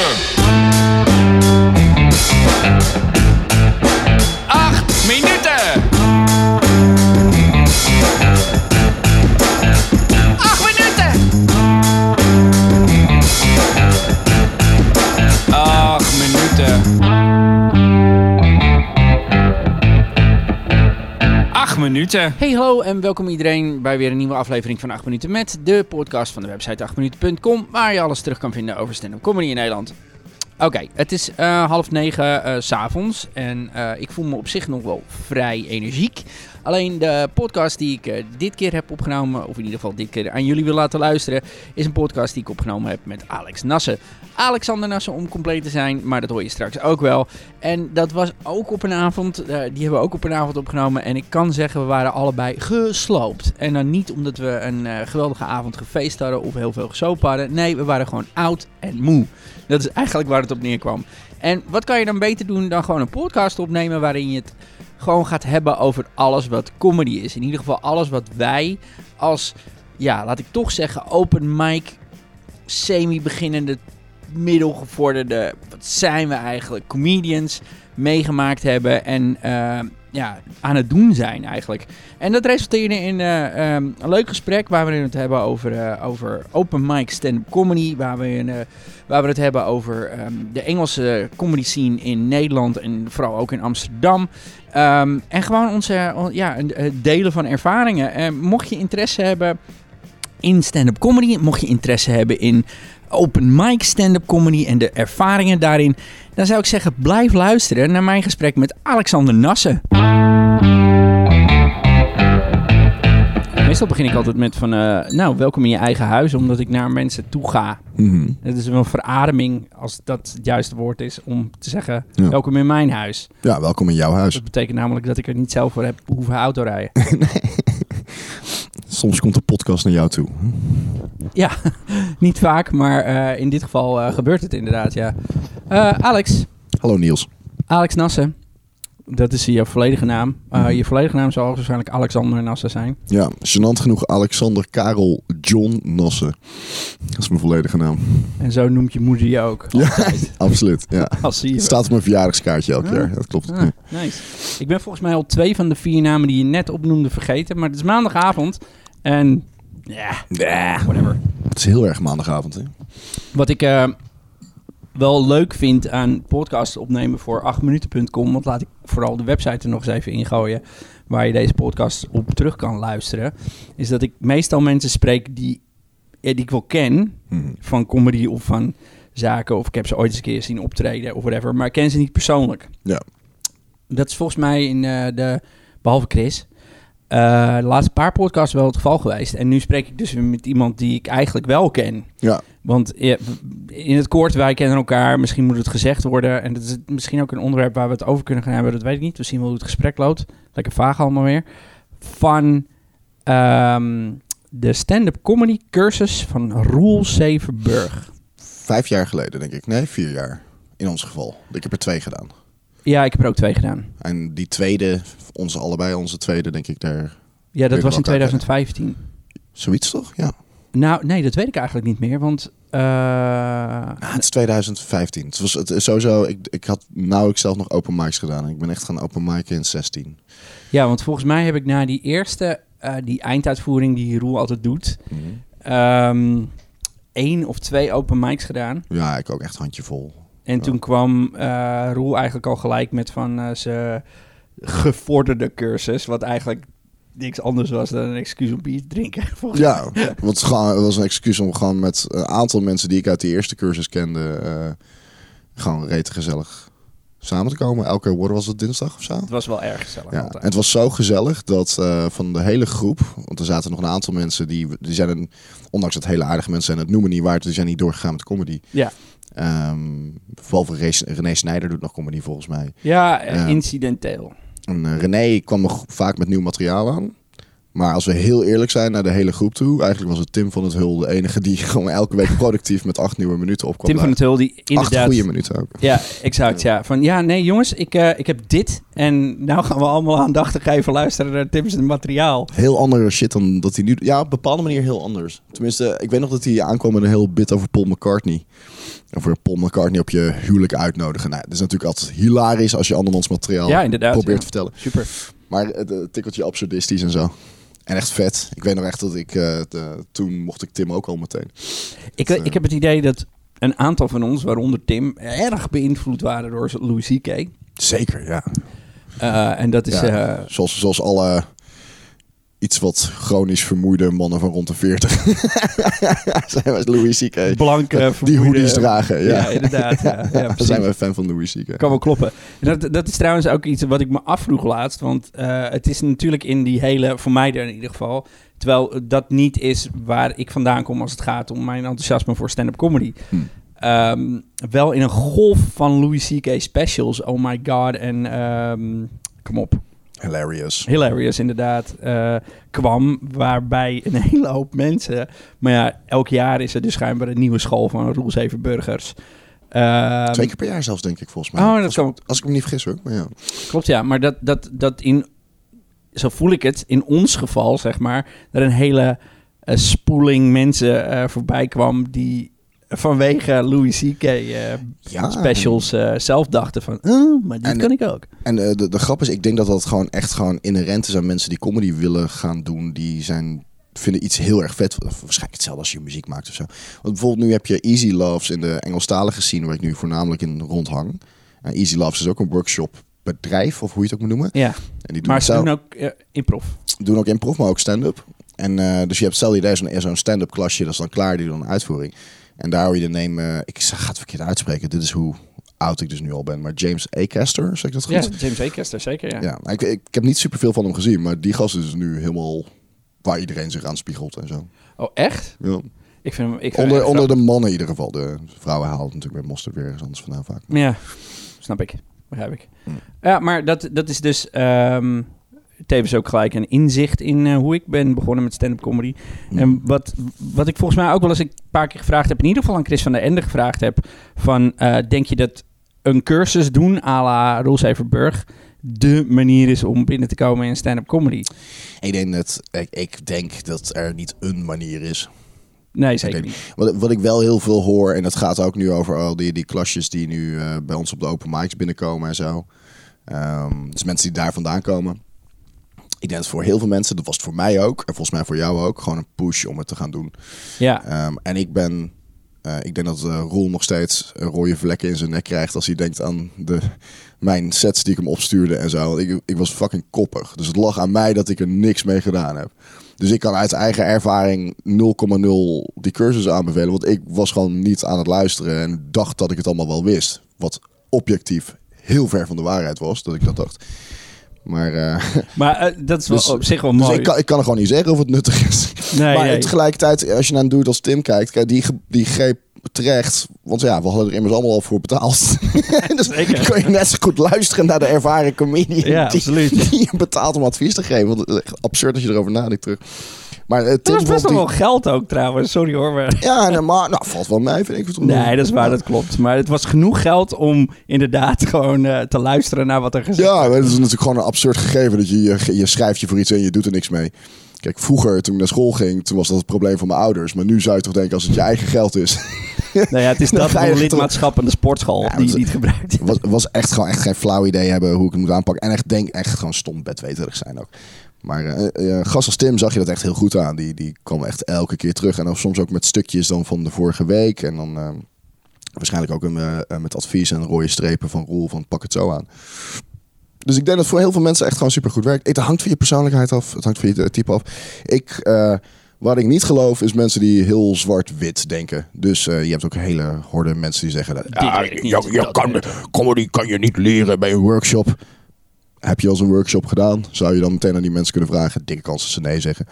minuten. Hey hallo en welkom iedereen bij weer een nieuwe aflevering van 8 minuten met de podcast van de website 8minuten.com waar je alles terug kan vinden over stand-up comedy in Nederland. Oké, het is eh, half negen eh, s s'avonds en eh, ik voel me op zich nog wel vrij energiek. Alleen de podcast die ik eh, dit keer heb opgenomen, of in ieder geval dit keer aan jullie wil laten luisteren, is een podcast die ik opgenomen heb met Alex Nassen. Alexander Nassen om compleet te zijn, maar dat hoor je straks ook wel. En dat was ook op een avond, eh, die hebben we ook op een avond opgenomen. En ik kan zeggen, we waren allebei gesloopt. En dan niet omdat we een eh, geweldige avond gefeest hadden of heel veel gesopen hadden. Nee, we waren gewoon oud en moe. Dat is eigenlijk waar het op neerkwam. En wat kan je dan beter doen dan gewoon een podcast opnemen waarin je het gewoon gaat hebben over alles wat comedy is. In ieder geval alles wat wij als, ja, laat ik toch zeggen, open mic, semi-beginnende, middelgevorderde, wat zijn we eigenlijk, comedians meegemaakt hebben en eh, ja, aan het doen zijn eigenlijk. En dat resulteerde in eh, ehm, een leuk gesprek waar we het hebben over, eh, over open mic stand-up comedy, waar we, eh, waar we het hebben over ehm, de Engelse comedy scene in Nederland en vooral ook in Amsterdam. Ehm, en gewoon onze on- ja, delen van ervaringen. Mocht je interesse hebben in stand-up comedy, mocht je interesse hebben in open mic stand-up comedy en de ervaringen daarin, dan zou ik zeggen blijf luisteren naar mijn gesprek met Alexander Nassen. Meestal begin ik altijd met van, eh, nou, welkom in je eigen huis, omdat ik naar mensen toe ga. Mhm. Het is een verademing, als dat het juiste woord is, om te zeggen, Ja. welkom in mijn huis. Ja, welkom in jouw huis. Dat betekent namelijk dat ik er niet zelf voor heb hoeven autorijden. Soms komt de podcast naar jou toe. ja, niet vaak, maar eh, in dit geval eh, gebeurt het inderdaad, ja. Eh, Alex, Hallo Niels. Alex Nassen. Dat is je volledige naam. Uh, je volledige naam zal waarschijnlijk Alexander Nassen zijn. Ja, gênant genoeg Alexander Karel John Nassen. Dat is mijn volledige naam. En zo noemt je moeder je ook. Ja, absoluut. Ja. Als. Het staat op mijn verjaardagskaartje elk Ah. jaar. Dat klopt. Ah, nice. Ik ben volgens mij al twee van de vier namen die je net opnoemde vergeten. Maar het is maandagavond. En ja, whatever. Het is heel erg maandagavond. Hè? Wat ik eh, wel leuk vind aan podcasts opnemen voor 8minuten.com. Want laat ik vooral de website er nog eens even ingooien. Waar je deze podcast op terug kan luisteren. Is dat ik meestal mensen spreek die, eh, die ik wel ken. Mhm. Van comedy of van zaken. Of ik heb ze ooit eens een keer zien optreden of whatever. Maar ik ken ze niet persoonlijk. Ja. Dat is volgens mij in eh, de... Behalve Chris. Eh, de laatste paar podcasts wel het geval geweest. En nu spreek ik dus weer met iemand die ik eigenlijk wel ken. Ja. Want in het kort, wij kennen elkaar. Misschien moet het gezegd worden. En dat is misschien ook een onderwerp waar we het over kunnen gaan hebben. Dat weet ik niet. We zien wel hoe het gesprek loopt. Lekker vaag allemaal weer. Van ehm, de stand-up comedy cursus van Roel Severburg. Vijf jaar geleden, denk ik. Nee, vier jaar. In ons geval. Ik heb er twee gedaan. Ja, ik heb er ook twee gedaan. En die tweede, onze allebei, onze tweede, denk ik daar. Ja, dat was in welke 2015. Zoiets toch? Ja. Nou, nee, dat weet ik eigenlijk niet meer. Want eh, Ah, het is 2015. Het was het sowieso. Ik, ik had nauwelijks zelf nog open mics gedaan. Ik ben echt gaan open mic in 16. ja, want volgens mij heb ik na die eerste, eh, die einduitvoering die Roel altijd doet, ehm één of twee open mics gedaan. Ja, ik ook echt handjevol. En toen kwam eh Roel eigenlijk al gelijk met van eh, zijn gevorderde cursus, wat eigenlijk niks anders was dan een excuus om bier te drinken. Ja, want het was een excuus om gewoon met een aantal mensen die ik uit die eerste cursus kende, eh, gewoon rete gezellig samen te komen. Elke worden was het dinsdag of zo. Het was wel erg gezellig Ja, en het was zo gezellig dat van de hele groep, want er zaten nog een aantal mensen die, die zijn, een, ondanks dat hele aardige mensen zijn, het noemen niet waard, die zijn niet doorgegaan met comedy. Ja. Ehm, behalve René, René Snijder doet nog comedy volgens mij. Ja, eh, Ja. incidenteel. En eh, René kwam nog vaak met nieuw materiaal aan. Maar als we heel eerlijk zijn naar de hele groep toe, eigenlijk was het Tim van het Hul de enige die gewoon elke week productief met acht nieuwe minuten opkwam. Tim van het Hul, die Acht inderdaad... goede minuten ook. Ja, exact. Ja. Van ja, nee jongens, ik, eh, ik heb dit. En nou gaan we allemaal aandachtig even luisteren naar Tim's materiaal. Heel andere shit dan dat hij nu... Ja, op een bepaalde manier heel anders. Tenminste, ik weet nog dat hij aankwam met een heel bit over Paul McCartney. Over Paul McCartney op je huwelijk uitnodigen. Nou, dat is natuurlijk altijd hilarisch als je andermans materiaal Ja, probeert ja. te vertellen. Super. Maar het eh, tikkeltje absurdistisch en zo. En echt vet. Ik weet nog echt dat ik... eh, de- toen mocht ik Tim ook al meteen. Ik, Dat, eh, ik heb het idee dat een aantal van ons, waaronder Tim, erg beïnvloed waren door Louis C.K. Zeker, ja. Eh, en dat is... Ja, zoals, zoals alle iets wat chronisch vermoeide mannen van rond de 40. zijn wij Louis C.K. blanke, Die hoodies dragen. Ja, Ja, inderdaad. Ja, zijn wij fan van Louis C.K. Kan wel kloppen. En Dat, dat is trouwens ook iets wat ik me afvroeg laatst. Want eh, het is natuurlijk in die hele, voor mij in ieder geval... Terwijl dat niet is waar ik vandaan kom als het gaat om mijn enthousiasme voor stand-up comedy. Hmm. Ehm, wel in een golf van Louis C.K. specials. Oh my god. En ehm, kom op. Hilarious. Hilarious inderdaad. eh, kwam waarbij een hele hoop mensen... Maar ja, elk jaar is er dus schijnbaar een nieuwe school van Roel Zevenburgers. Ehm, Twee keer per jaar zelfs, denk ik, volgens mij. Oh, dat als, kan als ik me niet vergis hoor. Maar ja. Klopt, ja. Maar dat, dat, dat in... Zo voel ik het, in ons geval, zeg maar... er een hele eh, spoeling mensen eh, voorbij kwam... die vanwege Louis C.K. eh, Ja. specials eh, zelf dachten van... Oh, maar dit En- kan ik ook. En eh, de, de grap is, ik denk dat dat gewoon echt gewoon inherent is aan mensen die comedy willen gaan doen. Die zijn, vinden iets heel erg vet. Waarschijnlijk hetzelfde als je muziek maakt of zo. Want bijvoorbeeld nu heb je Easy Loves in de Engelstalige scene, waar ik nu voornamelijk in rondhang. En Easy Loves is ook een workshop bedrijf, of hoe je het ook moet noemen. Ja, En die doen maar ze doen ook improv. doen ook improv, maar ook stand-up. En dus je hebt stel je zo'n zo'n stand-up klasje, dat is dan klaar, die doen een uitvoering. En daar hoor je de name, eh, ik ga het verkeerd uitspreken, dit is hoe oud ik dus nu al ben, maar James Acaster, zeg ik dat goed? Ja, James Acaster, zeker, ja. Ja, ik, ik, ik heb niet superveel van hem gezien, maar die gast is nu helemaal waar iedereen zich aan spiegelt en zo. Oh, echt? Ja. Ik vind hem... Ik vind Onder, onder de mannen in ieder geval. De vrouwen het natuurlijk met mosterd weer ergens anders vandaan vaak. Ja, snap ik. Begrijp ik. Hm. Ja, maar dat, dat is dus ehm, tevens ook gelijk een inzicht in eh, hoe ik ben begonnen met stand-up comedy. Hm. En wat, wat ik volgens mij ook wel eens een paar keer gevraagd heb, in ieder geval aan Chris van der Ende gevraagd heb, van eh, denk je dat een cursus doen à la Roel de manier is om binnen te komen in stand-up comedy? Ik denk, dat, ik, ik denk dat er niet een manier is. Nee, zeker niet. Wat, wat ik wel heel veel hoor, en dat gaat ook nu over al die, die klasjes die nu eh, bij ons op de open mics binnenkomen en zo. Ehm, dus mensen die daar vandaan komen. Ik denk dat voor heel veel mensen, dat was het voor mij ook, en volgens mij voor jou ook, gewoon een push om het te gaan doen. Ja, Ehm, en ik ben, eh, ik denk dat eh Roel nog steeds rode vlekken in zijn nek krijgt als hij denkt aan de, mijn sets die ik hem opstuurde en zo. Want Ik, ik was fucking koppig. Dus het lag aan mij dat ik er niks mee gedaan heb. Dus ik kan uit eigen ervaring 0,0 die cursus aanbevelen. Want ik was gewoon niet aan het luisteren en dacht dat ik het allemaal wel wist. Wat objectief heel ver van de waarheid was, dat ik dat dacht. Maar, eh, maar eh, dat is wel Dus- op zich wel dus mooi. ik kan, ik kan er gewoon niet zeggen of het nuttig is. nee, maar nee. tegelijkertijd, als je naar een dude als Tim kijkt, kijk, die, die greep terecht. Want ja, we hadden er immers allemaal al voor betaald. dus Zeker. kun je net zo goed luisteren naar de ervaren comedian Ja, die, absoluut. die je betaalt om advies te geven. Want het is echt absurd als je erover nadenkt terug. Maar eh, Dat was best wel geld ook trouwens, sorry hoor. Maar... Ja, nee, maar nou, valt wel mee, vind ik. Nee, dat is waar, dat klopt. Maar het was genoeg geld om inderdaad gewoon eh, te luisteren naar wat er gezegd Ja, maar het is natuurlijk gewoon een absurd gegeven dat je, je, je schrijft je voor iets en je doet er niks mee. Kijk, vroeger toen ik naar school ging, toen was dat het probleem van mijn ouders. Maar nu zou je toch denken als het je eigen geld is. Nou ja, het is dat er lidmaatschap aan de sportschool Ja, die je dat- niet gebruikt. was, was echt gewoon echt geen flauw idee hebben hoe ik het moet aanpakken. En echt denk echt gewoon stom bedweterig zijn ook. Maar eh, gast als Tim zag je dat echt heel goed aan. Die, die kwam echt elke keer terug. En dan soms ook met stukjes dan van de vorige week. En dan eh, waarschijnlijk ook een, met advies en rode strepen van Roel van pak het zo aan. Dus ik denk dat voor heel veel mensen echt gewoon super goed werkt. Het hangt van je persoonlijkheid af. Het hangt van je type af. Ik, wat ik niet geloof is mensen die heel zwart-wit denken. Dus je hebt ook een hele horde mensen die zeggen... Dat, je, je dat kan, comedy kan je niet leren bij een workshop. Heb je al een workshop gedaan? Zou je dan meteen aan die mensen kunnen vragen? Dikke kans dat ze nee zeggen.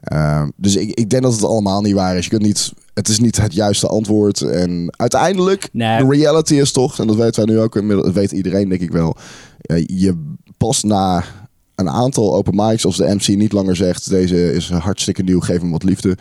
Ehm, dus ik, ik denk dat het allemaal niet waar is. Je kunt niet, het is niet het juiste antwoord. En uiteindelijk, Nee. de reality is toch, en dat weten wij nu ook, inmiddels- dat weet iedereen denk ik wel. eh, je pas na een aantal open mics als de MC niet langer zegt... deze is hartstikke nieuw, geef hem wat liefde.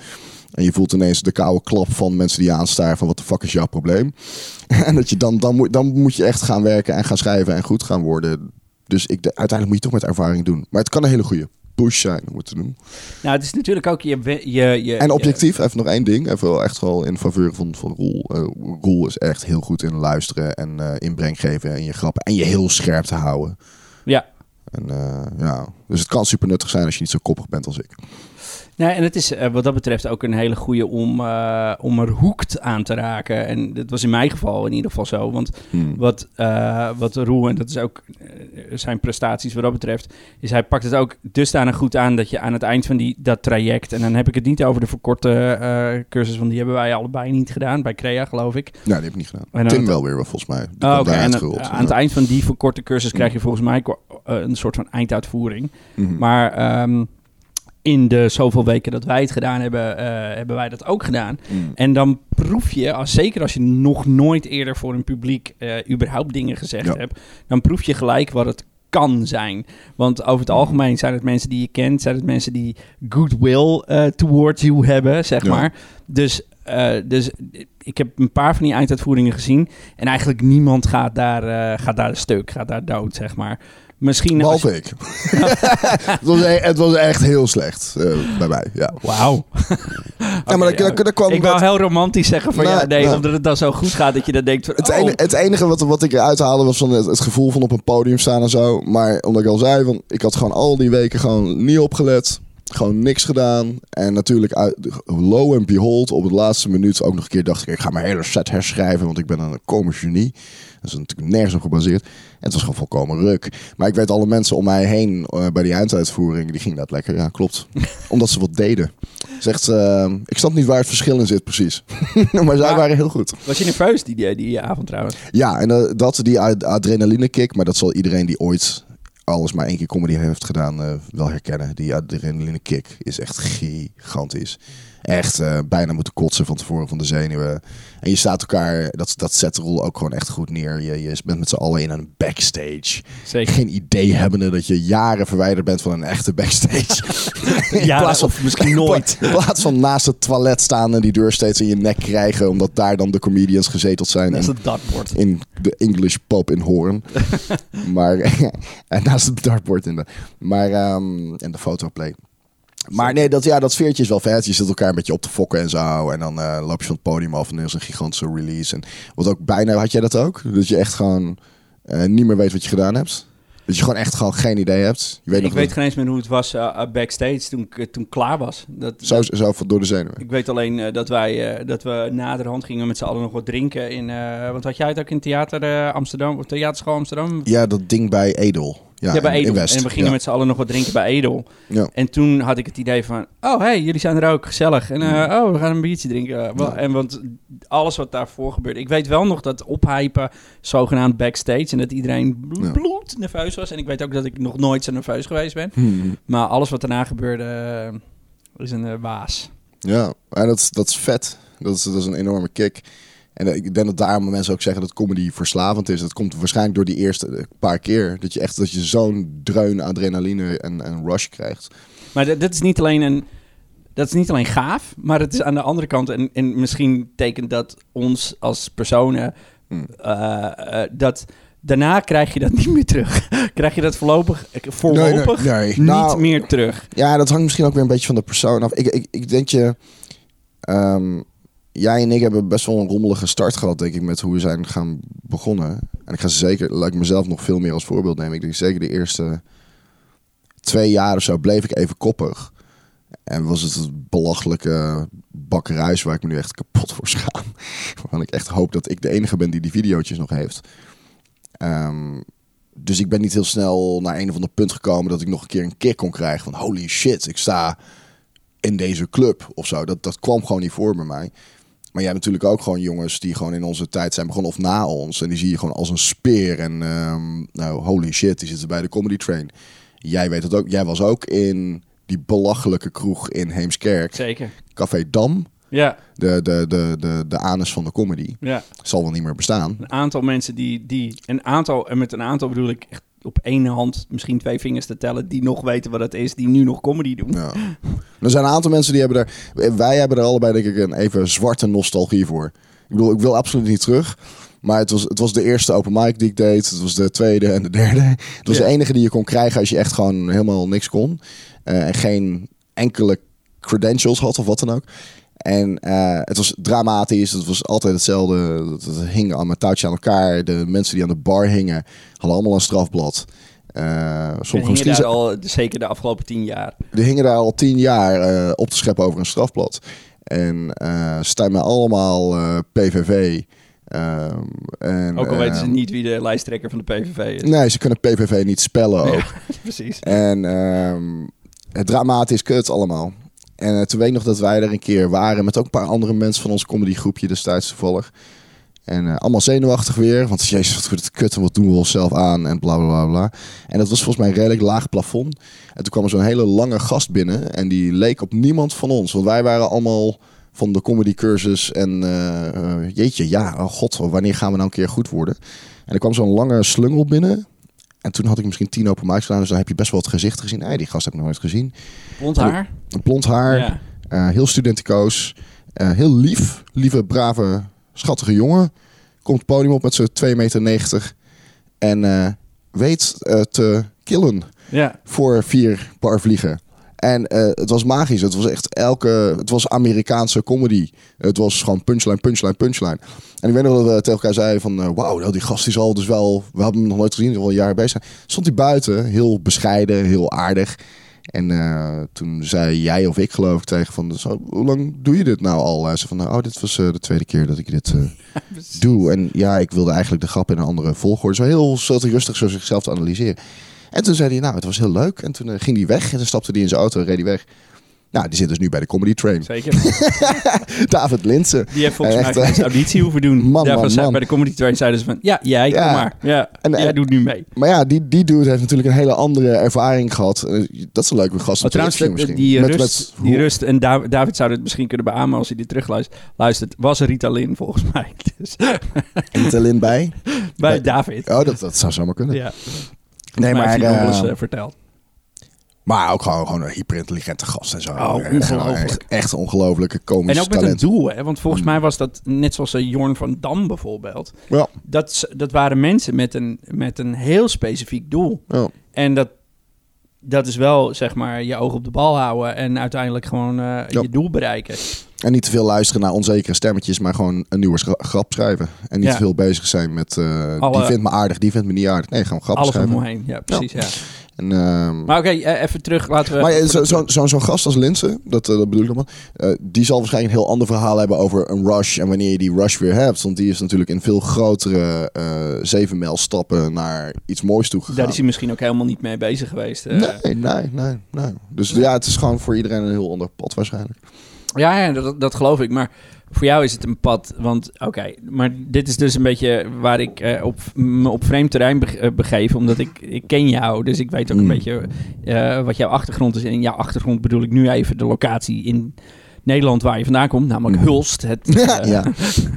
En je voelt ineens de koude klap van mensen die je aanstaren van... wat de fuck is jouw probleem? en dat je dan, dan, moet, dan moet je echt gaan werken en gaan schrijven en goed gaan worden. Dus ik, de- uiteindelijk moet je toch met ervaring doen. Maar het kan een hele goede push zijn om het te doen. Nou, het is natuurlijk ook je... je, je En objectief, even nog één ding. Even wel echt wel in faveur van, van Roel. Eh, Roel is echt heel goed in luisteren en eh, inbreng geven en je grappen. En je heel scherp te houden. Ja. En, eh, ja. Dus het kan super nuttig zijn als je niet zo koppig bent als ik. Nee, en het is eh, wat dat betreft ook een hele goede om, eh, om er hoekt aan te raken. En dat was in mijn geval in ieder geval zo. Want Hmm. wat, eh wat Roel, en dat is ook zijn prestaties wat dat betreft, is hij pakt het ook dusdanig goed aan dat je aan het eind van die, dat traject, en dan heb ik het niet over de verkorte cursus, want die hebben wij allebei niet gedaan, bij Crea geloof ik. Ja, die heb ik niet gedaan. En Tim wel weer, wel, volgens mij. Oh, Oké, dan, aan het eind van die verkorte cursus krijg je volgens mij een soort van einduitvoering. Mhm. Maar ehm, in de zoveel weken dat wij het gedaan hebben, eh, hebben wij dat ook gedaan. Mm. En dan proef je, als, zeker als je nog nooit eerder voor een publiek eh, überhaupt dingen gezegd Ja. hebt, dan proef je gelijk wat het kan zijn. Want over het algemeen zijn het mensen die je kent, zijn het mensen die goodwill eh towards you hebben, zeg Ja. maar. Dus, dus ik heb een paar van die einduitvoeringen gezien en eigenlijk niemand gaat daar, gaat daar stuk, gaat daar dood, zeg maar. Misschien als Behalve ik. het, was, e- het was echt heel slecht eh, bij mij. Ja, Wauw. ja maar kwam Ik dat- wou heel romantisch zeggen van Nou, ja, nee, nou. omdat het dan zo goed gaat dat je dan denkt van, Het, oh, enige, het enige wat, wat ik eruit haalde was van het, het gevoel van op een podium staan en zo. Maar omdat ik al zei, van, ik had gewoon al die weken gewoon niet opgelet. Gewoon niks gedaan. En natuurlijk, uit, low and behold, op het laatste minuut ook nog een keer dacht ik... ik ga mijn hele set herschrijven, want ik ben een komisch genie. Dat is natuurlijk nergens op gebaseerd. En het was gewoon volkomen ruk. Maar ik weet alle mensen om mij heen eh, bij die einduitvoering, die gingen dat lekker. Ja, klopt. Omdat ze wat deden. Zegt, eh, ik snap niet waar het verschil in zit precies. maar zij Maar- waren heel goed. was je nerveus die, die, die avond trouwens? Ja, en eh, dat, die ad- adrenaline kick, maar dat zal iedereen die ooit alles maar één keer comedy heeft gedaan eh, wel herkennen. Die adrenaline kick is echt gigantisch. Echt eh, bijna moeten kotsen van tevoren van de zenuwen. En je staat elkaar, dat, dat zet de rol ook gewoon echt goed neer. Je, je bent met z'n allen in een backstage. Zeker. Geen idee hebbende dat je jaren verwijderd bent van een echte backstage. Ja, plaats van- of misschien nooit. In plaats van naast het toilet staan en die deur steeds in je nek krijgen, omdat daar dan de comedians gezeteld zijn. Dat is het dartboard. in de English pub in Hoorn. maar en naast het dartboard in de. Maar ehm, en de fotoplay. Maar nee, dat, ja, dat sfeertje is wel vet. Je zit elkaar een beetje op te fokken en zo. En dan eh, loop je van het podium af en er is een gigantische release. En wat ook bijna, had jij dat ook? Dat je echt gewoon eh, niet meer weet wat je gedaan hebt? Dat je gewoon echt gewoon geen idee hebt? Je weet Ik nog weet geen eens meer hoe het was eh, uh, backstage toen ik toen klaar was. Dat, zo, dat- zo door de zenuwen. ik weet alleen dat wij dat we naderhand gingen met z'n allen nog wat drinken in. want had jij het ook in theater Amsterdam of theaterschool Amsterdam? Ja, dat ding bij Edel. Ja, Ja, bij Edel. West. En we gingen ja. met z'n allen nog wat drinken bij Edel. Ja. En toen had ik het idee van, oh hey, jullie zijn er ook, gezellig. En eh, oh, we gaan een biertje drinken. Eh. En want alles wat daarvoor gebeurde. Ik weet wel nog dat ophypen, zogenaamd backstage. En dat iedereen bloed nerveus was. En ik weet ook dat ik nog nooit zo nerveus geweest ben. Hmm. Maar alles wat daarna gebeurde, eh, is een waas. Ja, en dat, is- dat is vet. Dat is, dat is een enorme kick. En ik denk dat daarom mensen ook zeggen dat comedy verslavend is. Dat komt waarschijnlijk door die eerste paar keer. Dat je echt dat je zo'n dreun adrenaline en, en rush krijgt. Maar dat, dat is niet alleen een... Dat is niet alleen gaaf, maar het is aan de andere kant... en, en misschien tekent dat ons als personen... Hmm. eh, eh, dat daarna krijg je dat niet meer terug. krijg je dat voorlopig, eh, voorlopig nee. niet Nou, meer terug. Ja, dat hangt misschien ook weer een beetje van de persoon af. Ik, ik, ik denk je... ehm, jij en ik hebben best wel een rommelige start gehad, denk ik, met hoe we zijn gaan begonnen. En ik ga zeker, laat ik mezelf nog veel meer als voorbeeld nemen. Ik denk zeker de eerste twee jaar of zo bleef ik even koppig. En was het het belachelijke bakkeruis waar ik me nu echt kapot voor schaam. Waarvan ik echt hoop dat ik de enige ben die die videootjes nog heeft. Ehm, dus ik ben niet heel snel naar een of ander punt gekomen dat ik nog een keer een kick kon krijgen van holy shit, ik sta in deze club of zo. Dat, dat kwam gewoon niet voor bij mij. Maar jij hebt natuurlijk ook gewoon jongens die gewoon in onze tijd zijn begonnen of na ons. En die zie je gewoon als een speer. En ehm, nou, holy shit, die zitten bij de comedy train. Jij weet het ook. Jij was ook in die belachelijke kroeg in Heemskerk. Zeker. Café Dam. Ja, De, de, de, de, de anus van de comedy. ja. Zal wel niet meer bestaan. Een aantal mensen die, die... Een aantal, en met een aantal bedoel ik echt op één hand misschien twee vingers te tellen die nog weten wat het is, die nu nog comedy doen. Ja. Er zijn een aantal mensen die hebben er... Wij hebben er allebei denk ik een even zwarte nostalgie voor. Ik bedoel, ik wil absoluut niet terug. Maar het was, het was de eerste open mic die ik deed. Het was de tweede en de derde. Het was Ja. de enige die je kon krijgen als je echt gewoon helemaal niks kon. Eh, en geen enkele credentials had of wat dan ook. En eh, het was dramatisch. Het was altijd hetzelfde. Het, het hing aan mijn touwtje aan elkaar. De mensen die aan de bar hingen hadden allemaal een strafblad. Eh sommige daar al zeker de afgelopen tien jaar. die hingen daar al tien jaar eh, op te scheppen over een strafblad. En ze staan mij allemaal PVV. Ehm, en, Ook al weten ze ehm, niet wie de lijsttrekker van de PVV is. Nee, ze kunnen PVV niet spellen ook. Ja, precies. En ehm, het dramatisch kut allemaal. En toen weet ik nog dat wij er een keer waren met ook een paar andere mensen van ons comedygroepje destijds toevallig. En eh, allemaal zenuwachtig weer, want jezus, wat wordt het kut en wat doen we onszelf aan en bla bla bla bla. En dat was volgens mij een redelijk laag plafond. En toen kwam er zo'n hele lange gast binnen en die leek op niemand van ons. Want wij waren allemaal van de comedycursus en eh, eh, jeetje, ja, oh god, wanneer gaan we nou een keer goed worden? En er kwam zo'n lange slungel binnen. En toen had ik misschien tien open mics gedaan, dus dan heb je best wel het gezicht gezien. Hey, die gast heb ik nog nooit gezien. Blond haar. Blond haar, Ja. heel studenticoos, heel lief, lieve, brave, schattige jongen. Komt het podium op met zijn 2,90 meter en eh, weet eh, te killen ja. voor vier paar vliegen. En eh, het was magisch. Het was echt elke. Het was Amerikaanse comedy. Het was gewoon punchline, punchline, punchline. En ik weet nog dat we tegen elkaar zeiden van... eh, Wauw, nou, die gast is al dus wel... We hadden hem nog nooit gezien, al een jaar bezig. Stond hij buiten, heel bescheiden, heel aardig. En eh, toen zei jij of ik geloof ik tegen van... Zo, hoe lang doe je dit nou al? Hij zei van, oh, dit was eh, de tweede keer dat ik dit eh, doe. En ja, ik wilde eigenlijk de grap in een andere volgorde. Zo heel zat hij rustig zo zichzelf te analyseren. En toen zei hij, nou, het was heel leuk. En toen ging hij weg en toen stapte hij in zijn auto en reed hij weg. Nou, die zit dus nu bij de Comedy Train. Zeker. David Linsen. Die heeft volgens mij Echt, eens auditie hoeven doen. Man, Daarvan man, zei- man. Bij de Comedy Train zeiden ze van... Ja, jij, Ja. kom maar. Ja, En, jij eh, doet nu mee. Maar ja, die, die dude heeft natuurlijk een hele andere ervaring gehad. Eh, Dat is een leuke gast. Maar trouwens, misschien. die, Met- rust, met- die rust, en Da- David zou het misschien kunnen beamen als hij dit terugluistert, luistert, was Ritalin volgens mij. Dus, Ritalin bij. bij Bij- David. Oh, dat, dat zou zomaar kunnen. Ja, nee, maar heeft hij eens eh, eh, verteld. Maar ook gewoon, gewoon een hyperintelligente gast en zo. Oh, Echt- ongelooflijk. Echt, echt ongelooflijke komische En ook met talent. een doel, hè? want volgens mij was dat net zoals eh, Jorn van Dam bijvoorbeeld. Ja, Dat, dat waren mensen met een, met een heel specifiek doel. ja. En dat, dat is wel, zeg maar, je oog op de bal houden en uiteindelijk gewoon eh, je doel bereiken. En niet te veel luisteren naar onzekere stemmetjes, maar gewoon een nieuwe grap schrijven. En niet Ja. te veel bezig zijn met uh, Alle- die vindt me aardig, die vindt me niet aardig. Nee, gewoon grappen Alles schrijven. omheen, ja, precies. Ja. En, ehm, Maar oké, eh, even terug, laten we... maar eh, zo- voordat we- zo- zo'n zo'n gast als Linse, dat, eh, dat bedoel ik allemaal, eh, die zal waarschijnlijk een heel ander verhaal hebben over een rush en wanneer je die rush weer hebt. Want die is natuurlijk in veel grotere eh zeven mijl stappen naar iets moois toe gegaan. Daar is hij misschien ook helemaal niet mee bezig geweest. eh. Nee, nee, nee, nee. Dus ja, het is gewoon voor iedereen een heel ander pad waarschijnlijk. Ja, ja dat, dat geloof ik. Maar voor jou is het een pad. Want oké, maar dit is dus een beetje waar ik eh, op, me op vreemd terrein eh, begeef. Omdat ik, ik ken jou, dus ik weet ook een Mm. beetje eh, wat jouw achtergrond is. En jouw achtergrond bedoel ik nu even de locatie in Nederland waar je vandaan komt. Namelijk Mm. Hulst. Het, Ja, eh, ja.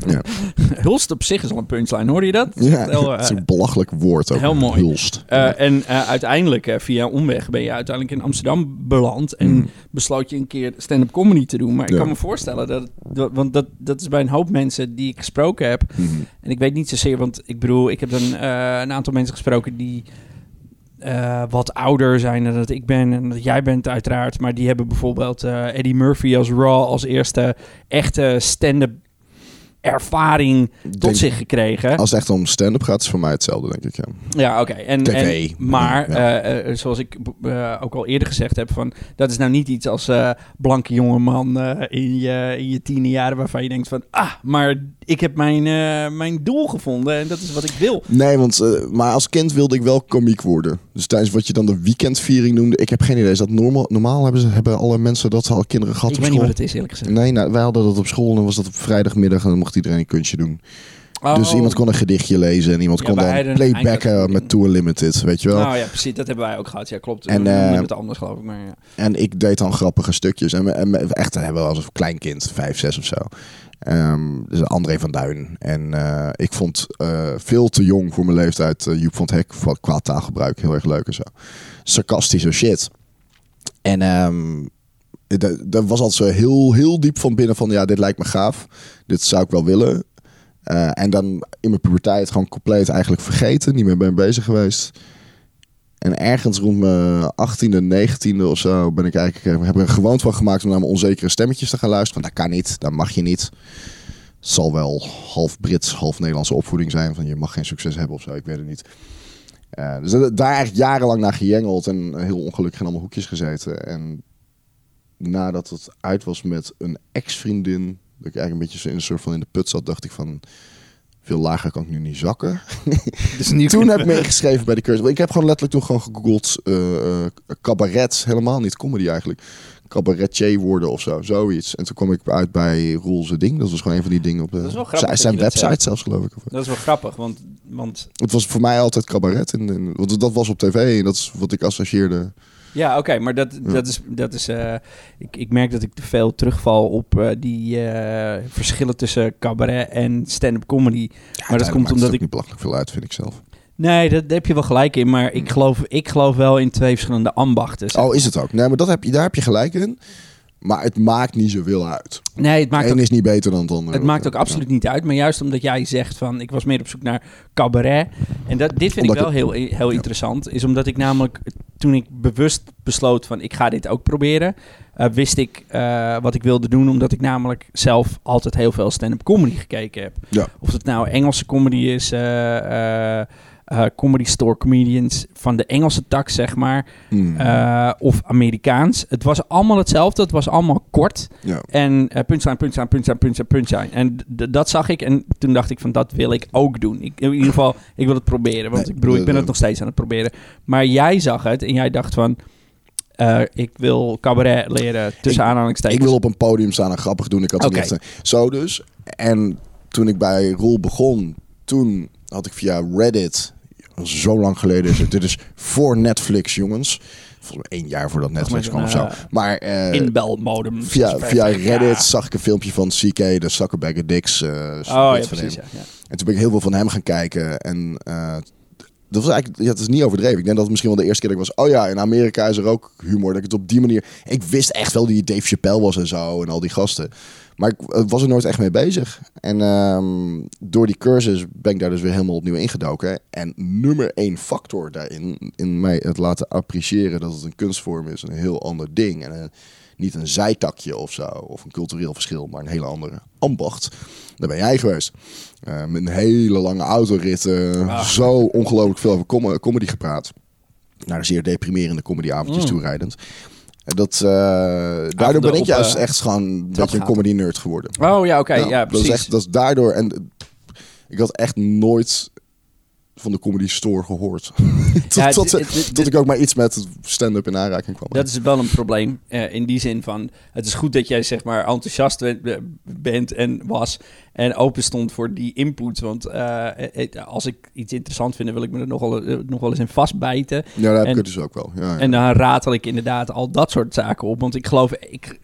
ja. Hulst op zich is al een punchline, hoorde je dat? ja. Heel, eh, het is een belachelijk woord ook. heel mooi. Hulst. Eh, en eh, uiteindelijk, eh, via omweg, ben je uiteindelijk in Amsterdam beland. En Mm. besloot je een keer stand-up comedy te doen. Maar ik Ja. kan me voorstellen dat, dat- want dat, dat is bij een hoop mensen die ik gesproken heb. Mhm. En ik weet niet zozeer, want ik bedoel, ik heb dan eh, een aantal mensen gesproken die eh, wat ouder zijn dan dat ik ben en dat jij bent uiteraard. Maar die hebben bijvoorbeeld eh, Eddie Murphy als Raw als eerste echte stand-up ervaring tot Denk- zich gekregen. Als het echt om stand-up gaat, is voor mij hetzelfde, denk ik. Ja. Ja, oké. En, en- maar, Ja. eh, eh, zoals ik eh, ook al eerder gezegd heb, van, dat is nou niet iets als eh, blanke jongeman in, je, in je tiende jaren waarvan je denkt van, ah, maar ik heb mijn, mijn doel gevonden en dat is wat ik wil. Nee, want maar als kind wilde ik wel komiek worden. Dus tijdens wat je dan de weekendviering noemde, ik heb geen idee. Is dat normaal? Normaal hebben, ze, hebben alle mensen dat al kinderen gehad ik op weet niet school? wat het is, eerlijk gezegd. Nee, nou, wij hadden dat op school en dan was dat op vrijdagmiddag en dan mocht iedereen een kunstje doen. Oh. Dus iemand kon een gedichtje lezen en iemand Ja, kon dan playbacken eindelijk- met Too Unlimited, weet je wel. Nou ja, precies. Dat hebben wij ook gehad. Ja, klopt. En, uh, eh, het anders geloof ik. Maar ja. En ik deed dan grappige stukjes. En, en echt hebben we als een klein kind, vijf, zes of zo. Ehm, dus André van Duin. En eh, ik vond eh, veel te jong voor mijn leeftijd Joep van het Hek qua- taalgebruik heel erg leuk en zo. Sarcastische shit. En ehm, dat- was altijd zo heel, heel diep van binnen van ja, dit lijkt me gaaf. Dit zou ik wel willen. Eh, en dan in mijn puberteit gewoon compleet eigenlijk vergeten. Niet meer mee bezig geweest. En ergens rond mijn 18e, 19e of zo ben ik eigenlijk, eh, heb ik er gewoon van gemaakt om naar mijn onzekere stemmetjes te gaan luisteren. Want dat kan niet, dat mag je niet. Het zal wel half Brits, half Nederlandse opvoeding zijn. Van je mag geen succes hebben of zo, ik weet het niet. Eh, dus daar eigenlijk jarenlang naar gejengeld en heel ongelukkig in allemaal hoekjes gezeten. En nadat het uit was met een ex-vriendin, dat ik eigenlijk een beetje zo in een soort van in de put zat, dacht ik van veel lager kan ik nu niet zakken. Dus nu Toen heb ik me ingeschreven bij de cursus. Ik heb gewoon letterlijk toen gewoon gegoogeld eh, eh, cabaret, helemaal niet comedy eigenlijk. Cabaretier worden of zo, zoiets. En toen kwam ik uit bij Roel zijn ding. Dat was gewoon een van die dingen op de, Dat grappig zijn, dat dat website zelfs geloof ik. Dat is wel grappig, want, want Het was voor mij altijd cabaret. En, en- want dat was op tv en dat is wat ik associeerde. Ja, oké, maar dat, dat is... Dat is eh, ik, ik merk dat ik te veel terugval op eh, die eh, verschillen tussen cabaret en stand-up comedy. maar dat komt omdat ik ik... niet belachelijk veel uit, vind ik zelf. Nee, dat, daar heb je wel gelijk in, maar ik geloof, ik geloof wel in twee verschillende ambachten. zeg Oh, is het ook? Nee, maar dat heb je, daar heb je gelijk in. Maar het maakt niet zoveel uit. Nee, het maakt Eén ook, is niet beter dan het andere. het maakt ook absoluut niet uit. Maar juist omdat jij zegt van, ik was meer op zoek naar cabaret. En dat, dit vind Omdat ik wel heel, heel ja. interessant. Is omdat ik namelijk, toen ik bewust besloot van, ik ga dit ook proberen. eh, wist ik eh, wat ik wilde doen. Omdat ik namelijk zelf altijd heel veel stand-up comedy gekeken heb. Ja. Of het nou Engelse comedy is, eh, eh, comedy store comedians van de Engelse tak, zeg maar. Hmm. eh, of Amerikaans. Het was allemaal hetzelfde. Het was allemaal kort. ja. En eh punchline, punchline, punchline, punchline, punchline. En dat zag ik. En toen dacht ik van, dat wil ik ook doen. Ik, in ieder geval, ik wil het proberen. Want Nee, ik bedoel, ik ben het nog steeds aan het proberen. Maar jij zag het en jij dacht van... eh, ik wil cabaret leren tussen Ik- aanhalingstekens. Ik wil op een podium staan en grappig doen. Ik had het niet echt- Zo dus. En toen ik bij Roel begon, toen had ik via Reddit, zo lang geleden is het, dit is voor Netflix, jongens. Volgens mij één jaar voordat Netflix kwam of zo. zo'n, Maar eh, Inbelmodem. via, via Ja. Reddit zag ik een filmpje van CK, de Zuckerberg Dicks. eh Oh ja, precies. Ja. En toen ben ik heel veel van hem gaan kijken. En eh, dat was eigenlijk, ja, het is niet overdreven. Ik denk dat het misschien wel de eerste keer dat ik was. Oh ja, in Amerika is er ook humor. Dat ik het op die manier. Ik wist echt wel die Dave Chappelle was en zo. En al die gasten. Maar ik was er nooit echt mee bezig. En ehm, door die cursus ben ik daar dus weer helemaal opnieuw ingedoken. En nummer één factor daarin, in mij het laten appreciëren dat het een kunstvorm is, een heel ander ding. En eh, niet een zijtakje of zo, of een cultureel verschil, maar een hele andere ambacht. Daar ben jij geweest. Eh, met een hele lange autorit. Ah. Zo ongelooflijk veel over com- comedy gepraat. Naar zeer deprimerende comedyavondjes Mm. toerijdend. Dat, eh, daardoor ben ik juist eh, echt gewoon een beetje een comedy nerd geworden. Oh ja, oké. ja, dat, precies. is echt, dat is daardoor. En ik had echt nooit van de comedy store gehoord. tot, Ja, tot, tot ik ook maar iets met stand-up in aanraking kwam. Dat is wel een probleem. eh, in die zin van, het is goed dat jij zeg maar enthousiast bent- en was en open stond voor die input. Want eh, het- als ik iets interessant vind, wil ik me er nog wel, eh, nog wel eens in vastbijten. ja, daar heb en- ik dus ook wel. Ja, ja. En dan ratel ik inderdaad al dat soort zaken op. Want ik geloof, ik.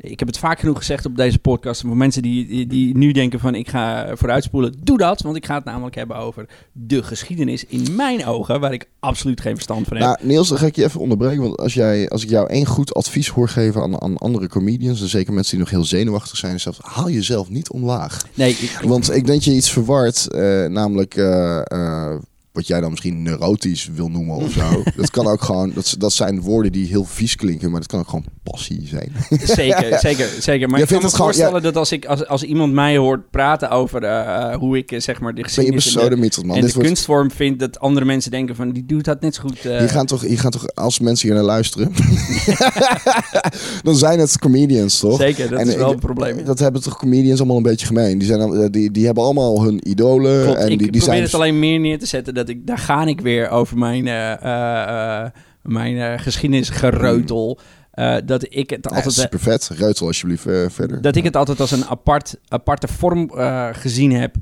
Ik heb het vaak genoeg gezegd op deze podcast. Voor mensen die, die, die nu denken van ik ga vooruitspoelen, doe dat. Want ik ga het namelijk hebben over de geschiedenis in mijn ogen, waar ik absoluut geen verstand van heb. Nou, Niels, dan ga ik je even onderbreken. Want als, jij, als ik jou één goed advies hoor geven aan, aan andere comedians, en zeker mensen die nog heel zenuwachtig zijn, is zelf, haal jezelf niet omlaag. nee, ik, Want ik denk je iets verward, eh, namelijk eh, eh, wat jij dan misschien neurotisch wil noemen of zo. dat kan ook gewoon, dat, dat zijn woorden die heel vies klinken, maar dat kan ook gewoon passie zijn. Zeker, zeker, zeker. Maar Je ik kan vindt me het gewoon- voorstellen dat als, ik, als, als iemand mij hoort praten over eh, hoe ik eh, zeg maar de je geschiedenis en de, man. en Dit de wordt, kunstvorm vind, dat andere mensen denken van die doet dat net zo goed. eh, hier, gaan toch, hier gaan toch, als mensen hier naar luisteren, dan zijn het comedians, toch? Zeker, dat En is wel een probleem. ja. Dat hebben toch comedians allemaal een beetje gemeen. Die, zijn, die, die hebben allemaal hun idolen. Klopt, en ik die, die probeer zijn het alleen meer neer te zetten dat ik, daar ga ik weer over mijn, eh, eh, eh, mijn eh, geschiedenisgereutel. Eh, dat ik het Ja, altijd... super vet. Alsjeblieft eh, verder. Dat ik het altijd als een apart, aparte vorm eh, gezien heb.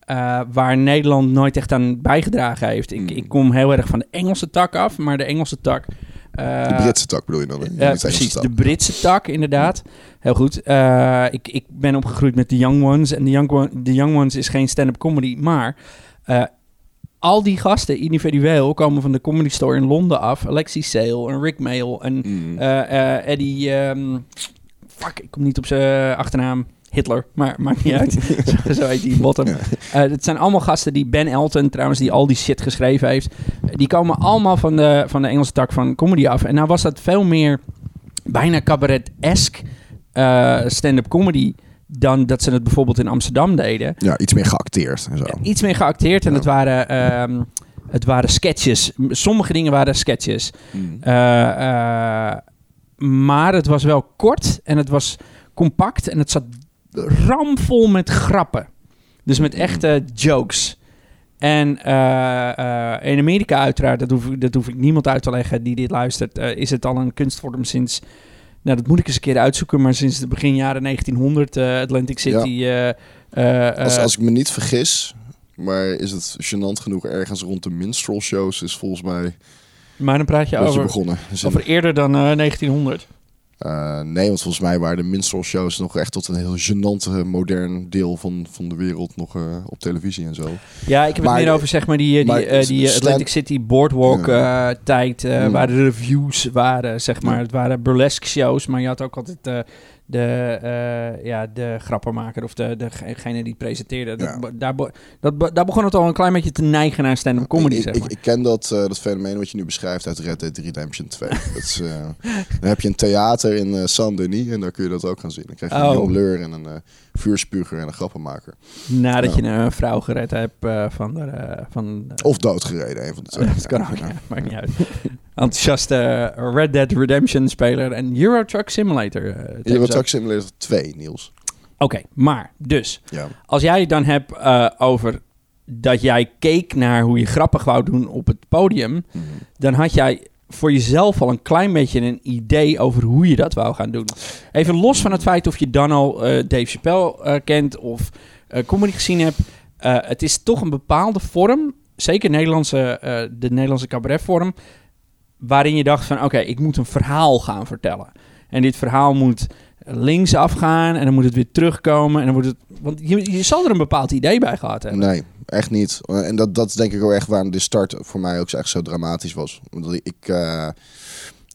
eh, waar Nederland nooit echt aan bijgedragen heeft. Ik, Mm. ik kom heel erg van de Engelse tak af, maar de Engelse tak... eh, De Britse tak bedoel je dan? ja, de precies, de Britse tak, inderdaad. Heel goed. Eh, ik, ik ben opgegroeid met The Young Ones. En The Young, One- The Young Ones is geen stand-up comedy. Maar eh, al die gasten individueel komen van de Comedy Store in Londen af. Alexi Sale en Rick Mail en Mm. eh, eh, Eddie... ehm, fuck, ik kom niet op zijn achternaam. Hitler, maar maakt niet uit. zo, zo heet die bottom. Ja. Eh, het zijn allemaal gasten die Ben Elton, trouwens, die al die shit geschreven heeft. Die komen allemaal van de, van de Engelse tak van comedy af. En nou was dat veel meer bijna cabaret-esque stand-up comedy... dan dat ze het bijvoorbeeld in Amsterdam deden. Ja, iets meer geacteerd en zo. Iets meer geacteerd en Ja. het, waren, ehm, het waren sketches. Sommige dingen waren sketches. Mm. Eh, eh, maar het was wel kort en het was compact en het zat ramvol met grappen. Dus met echte jokes. En eh, in Amerika uiteraard, dat hoef, ik- dat hoef ik niemand uit te leggen die dit luistert, is het al een kunstvorm sinds, nou dat moet ik eens een keer uitzoeken, maar sinds het begin jaren 1900, eh, Atlantic City. eh, eh, Als, eh, als ik me niet vergis, maar is het gênant genoeg ergens rond de minstrel shows is volgens mij maar dan praat je over, begonnen. Over eerder dan eh, 1900. Eh, nee, want volgens mij waren de minstrel shows nog echt tot een heel gênant eh, modern deel van, van de wereld nog eh, op televisie en zo. Ja, ik heb Maar- het meer over zeg maar die, die, eh, die Atlantic City Boardwalk Ja. tijd, Mm. waar de reviews waren, zeg maar. Het waren burlesque shows, maar je had ook altijd de, eh, ja, de grappenmaker of de, degene die het presenteerde. Ja. daar, dat, daar begon het al een klein beetje te neigen naar stand-up comedy, ik, zeg ik, maar. ik ken dat, eh, dat fenomeen wat je nu beschrijft uit Red Dead Redemption 2. dat is, eh, dan heb je een theater in Saint-Denis en daar kun je dat ook gaan zien. Dan krijg je Oh. een jongleur en een vuurspuger en een grappenmaker. Nadat je een vrouw gered hebt eh, van de... eh, van de- Of doodgereden, een van de twee. dat kan ook, Ja. ja, maakt niet uit. Enthousiaste Red Dead Redemption speler en Euro Truck Simulator. eh, Euro. Truck Simulator 2, Niels. Oké, maar dus... Ja. Als jij het dan hebt over dat jij keek naar hoe je grappig wou doen op het podium, Mhm. dan had jij voor jezelf al een klein beetje een idee over hoe je dat wou gaan doen. Even los van het feit of je dan al eh, Dave Chappelle eh, kent of eh, comedy gezien hebt. het is toch een bepaalde vorm, zeker Nederlandse, de Nederlandse cabaretvorm, waarin je dacht van oké, ik moet een verhaal gaan vertellen. En dit verhaal moet links afgaan en dan moet het weer terugkomen. En dan wordt het, want je, je zal er een bepaald idee bij gehad hebben. Nee, echt niet. En dat, dat is denk ik ook echt waarom de start voor mij ook echt zo dramatisch was. Omdat ik eh,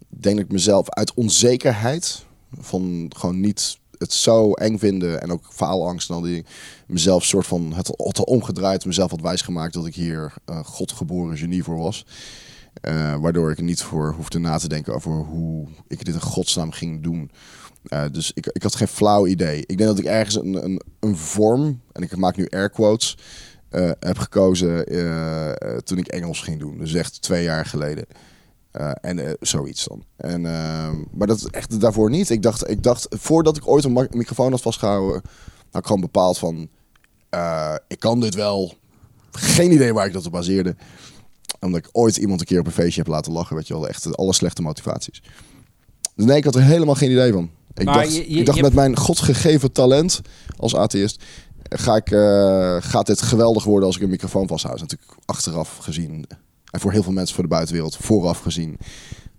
denk dat ik mezelf uit onzekerheid van gewoon niet het zo eng vinden en ook faalangst en al die mezelf soort van het omgedraaid, mezelf had wijsgemaakt dat ik hier uh, godgeboren genie voor was. Uh, waardoor ik niet voor hoefde na te denken over hoe ik dit in godsnaam ging doen. Uh, dus ik, ik had geen flauw idee. Ik denk dat ik ergens een, een, een vorm, en ik maak nu air quotes, uh, heb gekozen uh, toen ik Engels ging doen. Dus echt twee jaar geleden. En zoiets dan. En, maar dat echt daarvoor niet. Ik dacht, ik dacht, voordat ik ooit een microfoon had vastgehouden, had ik gewoon bepaald van, ik kan dit wel. Geen idee waar ik dat op baseerde omdat ik ooit iemand een keer op een feestje heb laten lachen. Weet je wel, echt alle slechte motivaties. Dus nee, ik had er helemaal geen idee van. Ik maar dacht, je, je, ik dacht je met mijn godgegeven talent als atheïst... Ga ik, uh, gaat dit geweldig worden als ik een microfoon vasthoud. Dat is natuurlijk achteraf gezien... en voor heel veel mensen voor de buitenwereld vooraf gezien...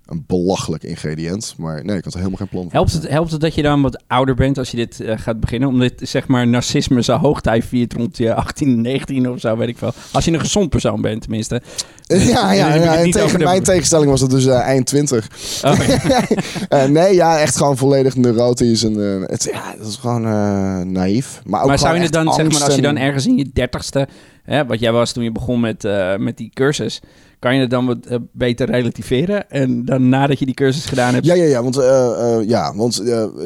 een belachelijk ingrediënt. Maar nee, ik had er helemaal geen plan voor. Helpt het, helpt het dat je dan wat ouder bent als je dit uh, gaat beginnen? Omdat zeg maar narcisme zo hoogtij viert rond je 18, 19 of zo, weet ik veel. Als je een gezond persoon bent tenminste. Ja, ja, ja, ja en tegen de... mijn tegenstelling was dat dus uh, eind 20. Okay. uh, nee, ja, echt gewoon volledig neurotisch. En, het, ja, dat is gewoon naïef. Maar, ook maar zou je het dan, zeg maar, als je dan en... ergens in je dertigste, hè, wat jij was toen je begon met, met die cursus, kan je het dan wat uh, beter relativeren? En dan nadat je die cursus gedaan hebt... Ja, ja, ja. Want, uh, ja, want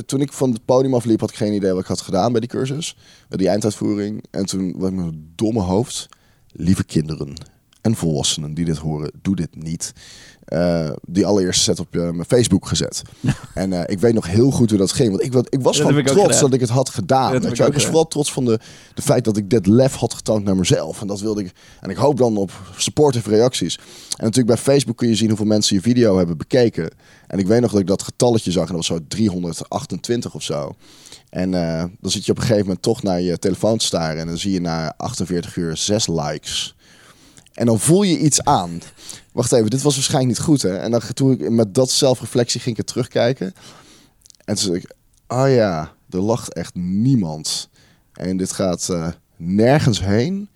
toen ik van het podium afliep, had ik geen idee wat ik had gedaan bij die cursus. die einduitvoering. En toen was mijn domme hoofd. Lieve kinderen en volwassenen die dit horen, doe dit niet. Uh, die allereerste set op uh, mijn Facebook gezet. en uh, ik weet nog heel goed hoe dat ging. Want ik, wat, ik was dat gewoon ik trots dat ik het had gedaan. Dat weet ik, je? ik was vooral trots van de, de feit dat ik dit lef had getoond naar mezelf. En dat wilde ik. En ik hoop dan op supportive reacties. En natuurlijk bij Facebook kun je zien hoeveel mensen je video hebben bekeken. En ik weet nog dat ik dat getalletje zag en dat was zo 328 of zo. En eh, dan zit je op een gegeven moment toch naar je telefoon te staren. En dan zie je na 48 uur zes likes. En dan voel je iets aan. Wacht even, dit was waarschijnlijk niet goed, hè? En dan toen ik met dat zelfreflectie ging ik het terugkijken. En toen zei ik, oh ja, er lacht echt niemand. En dit gaat eh, nergens heen.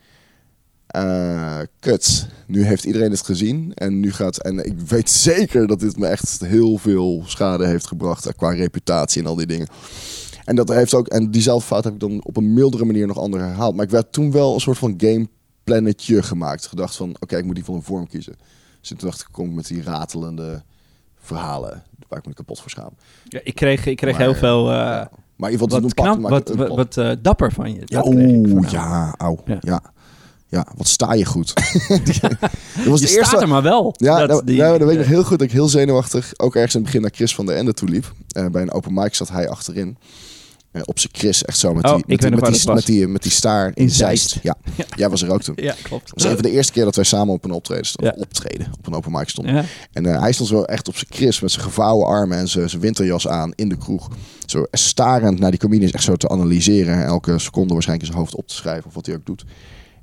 Eh, kut. Nu heeft iedereen het gezien. En nu gaat. En ik weet zeker dat dit me echt heel veel schade heeft gebracht. eh, Qua reputatie en al die dingen. En dat heeft ook. En diezelfde fout heb ik dan op een mildere manier nog ander herhaald. Maar ik werd toen wel een soort van gameplannetje gemaakt. Gedacht van oké, ik moet die van een vorm kiezen. Dus toen dacht ik, kom ik met die ratelende verhalen. Waar ik me kapot voor schaam. Ja, ik kreeg, ik kreeg Maar, heel veel... ja. Maar in ieder geval, Wat, knap, wat, wat, wat eh, dapper van je. Ja, Dat oeh, ja, auw. Ja. Ja. ja. wat sta je goed. dat was Je de eerste, staat er maar wel. Ja, Dat nou, die- nou, dan weet ik nog heel goed dat ik heel zenuwachtig, ook ergens in het begin naar Chris van der Ende toe liep. Bij een open mic zat hij achterin. Eh, op zijn Chris, echt zo met Oh, die, met, die, met, die, dat met, die, met die staar in, In Zeist. Zeist. Ja. Ja. jij was er ook toen. Ja, klopt. Dat was een van de eerste keer dat wij samen op een optreden, stonden, Ja. optreden op een open mic stonden. En eh, hij stond zo echt op zijn Chris met zijn gevouwen armen en zijn, zijn winterjas aan in de kroeg. Zo starend naar die comedians echt zo te analyseren. En elke seconde waarschijnlijk zijn hoofd op te schrijven of wat hij ook doet.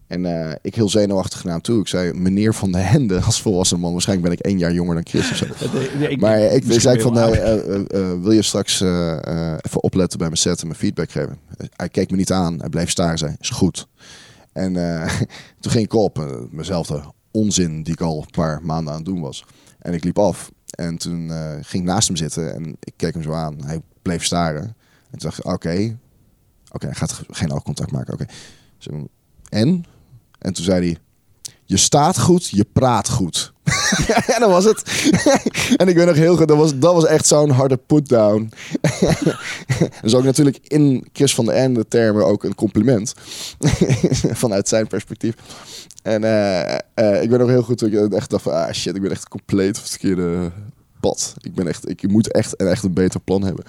En eh, ik heel zenuwachtig naar hem toe. Ik zei, meneer Van der Hende als volwassen man. Waarschijnlijk ben ik één jaar jonger dan Chris of zo. Ik- Maar ik misschien zei van, eh, eh, eh, wil je straks eh, eh, even opletten bij mijn set en mijn feedback geven? Hij keek me niet aan, hij bleef staren, zei, is goed. En eh, toen ging ik op, mezelfde onzin die ik al een paar maanden aan het doen was. En ik liep af en toen eh, ging ik naast hem zitten en ik keek hem zo aan. Hij bleef staren. En toen dacht ik, oké, oké, hij gaat geen oogcontact maken, oké. En? En toen zei hij, je staat goed, je praat goed. en dat was het. en ik weet nog heel goed, dat was, dat was echt zo'n harde put-down. is ook natuurlijk in Chris van der Ende termen ook een compliment. Vanuit zijn perspectief. En eh, eh, ik weet nog heel goed dat ik echt dacht van, ah shit, ik ben echt compleet op het verkeerde pad. Ik ben echt, ik moet echt, echt een beter plan hebben.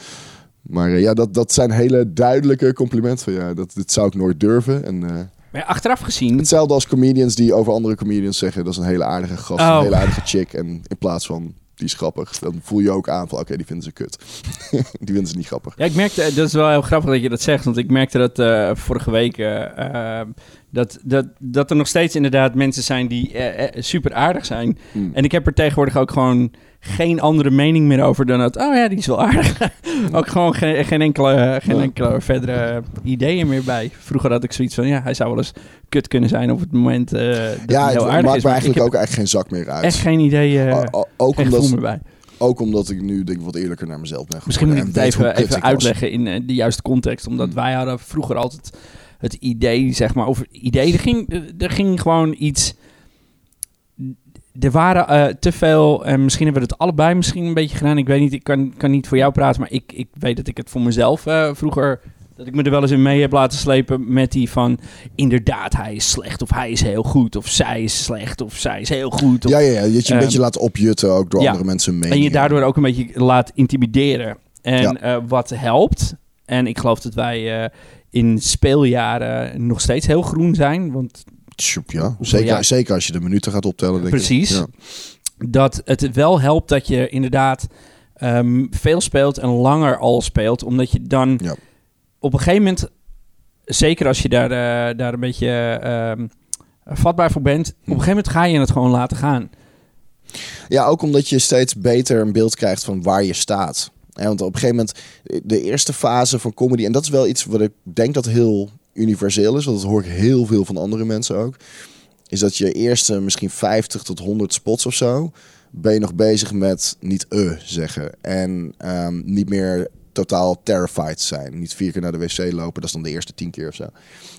Maar eh, ja, dat, dat zijn hele duidelijke complimenten van ja, dat, dit zou ik nooit durven. En Maar achteraf gezien... Hetzelfde als comedians die over andere comedians zeggen... dat is een hele aardige gast, Oh. een hele aardige chick. En in plaats van, die is grappig. Dan voel je ook aan van, oké, die vinden ze kut. die vinden ze niet grappig. Ja, ik merkte, dat is wel heel grappig dat je dat zegt, want ik merkte dat eh, vorige week, eh, eh, dat, dat, dat er nog steeds inderdaad mensen zijn die eh, eh, super aardig zijn. Mm. En ik heb er tegenwoordig ook gewoon geen andere mening meer over dan dat, oh ja, die is wel aardig. ook gewoon geen, geen, enkele, geen Ja. enkele verdere ideeën meer bij. Vroeger had ik zoiets van, ja, hij zou wel eens kut kunnen zijn op het moment eh, dat Ja, hij het aardig maakt is. me eigenlijk ook eigenlijk geen zak meer uit. echt geen idee, eh, O- o- ook, geen omdat, meer bij. ook omdat ik nu denk ik wat eerlijker naar mezelf ben Misschien moet ik het even, even was. uitleggen in de juiste context. Omdat Hmm. wij hadden vroeger altijd het idee, zeg maar, over idee. Er ging, er ging gewoon iets... Er waren eh, te veel, en misschien hebben we het allebei misschien een beetje gedaan. Ik weet niet, ik kan, kan niet voor jou praten, maar ik, ik weet dat ik het voor mezelf eh, vroeger... Dat ik me er wel eens in mee heb laten slepen met die van... Inderdaad, hij is slecht of hij is heel goed. Of zij is slecht of zij is heel goed. Of, Ja, ja, ja, dat je een Ehm, beetje laat opjutten ook door ja. andere mensen mee. en je daardoor ook een beetje laat intimideren. En Ja. eh, wat helpt, en ik geloof dat wij in speeljaren nog steeds heel groen zijn, want Ja, zeker, Ja. zeker als je de minuten gaat optellen. Denk ik. Precies. Ja. dat het wel helpt dat je inderdaad ehm, veel speelt en langer al speelt, omdat je dan Ja. op een gegeven moment, zeker als je daar, eh, daar een beetje ehm, vatbaar voor bent, op een gegeven moment ga je het gewoon laten gaan. Ja, ook omdat je steeds beter een beeld krijgt van waar je staat. Ja, want op een gegeven moment, de eerste fase van comedy, en dat is wel iets wat ik denk dat heel universeel is, want dat hoor ik heel veel van andere mensen ook, is dat je eerste misschien 50 tot 100 spots of zo, ben je nog bezig met niet eh zeggen en ehm, niet meer totaal terrified zijn. Niet vier keer naar de wc lopen, dat is dan de eerste tien keer of zo.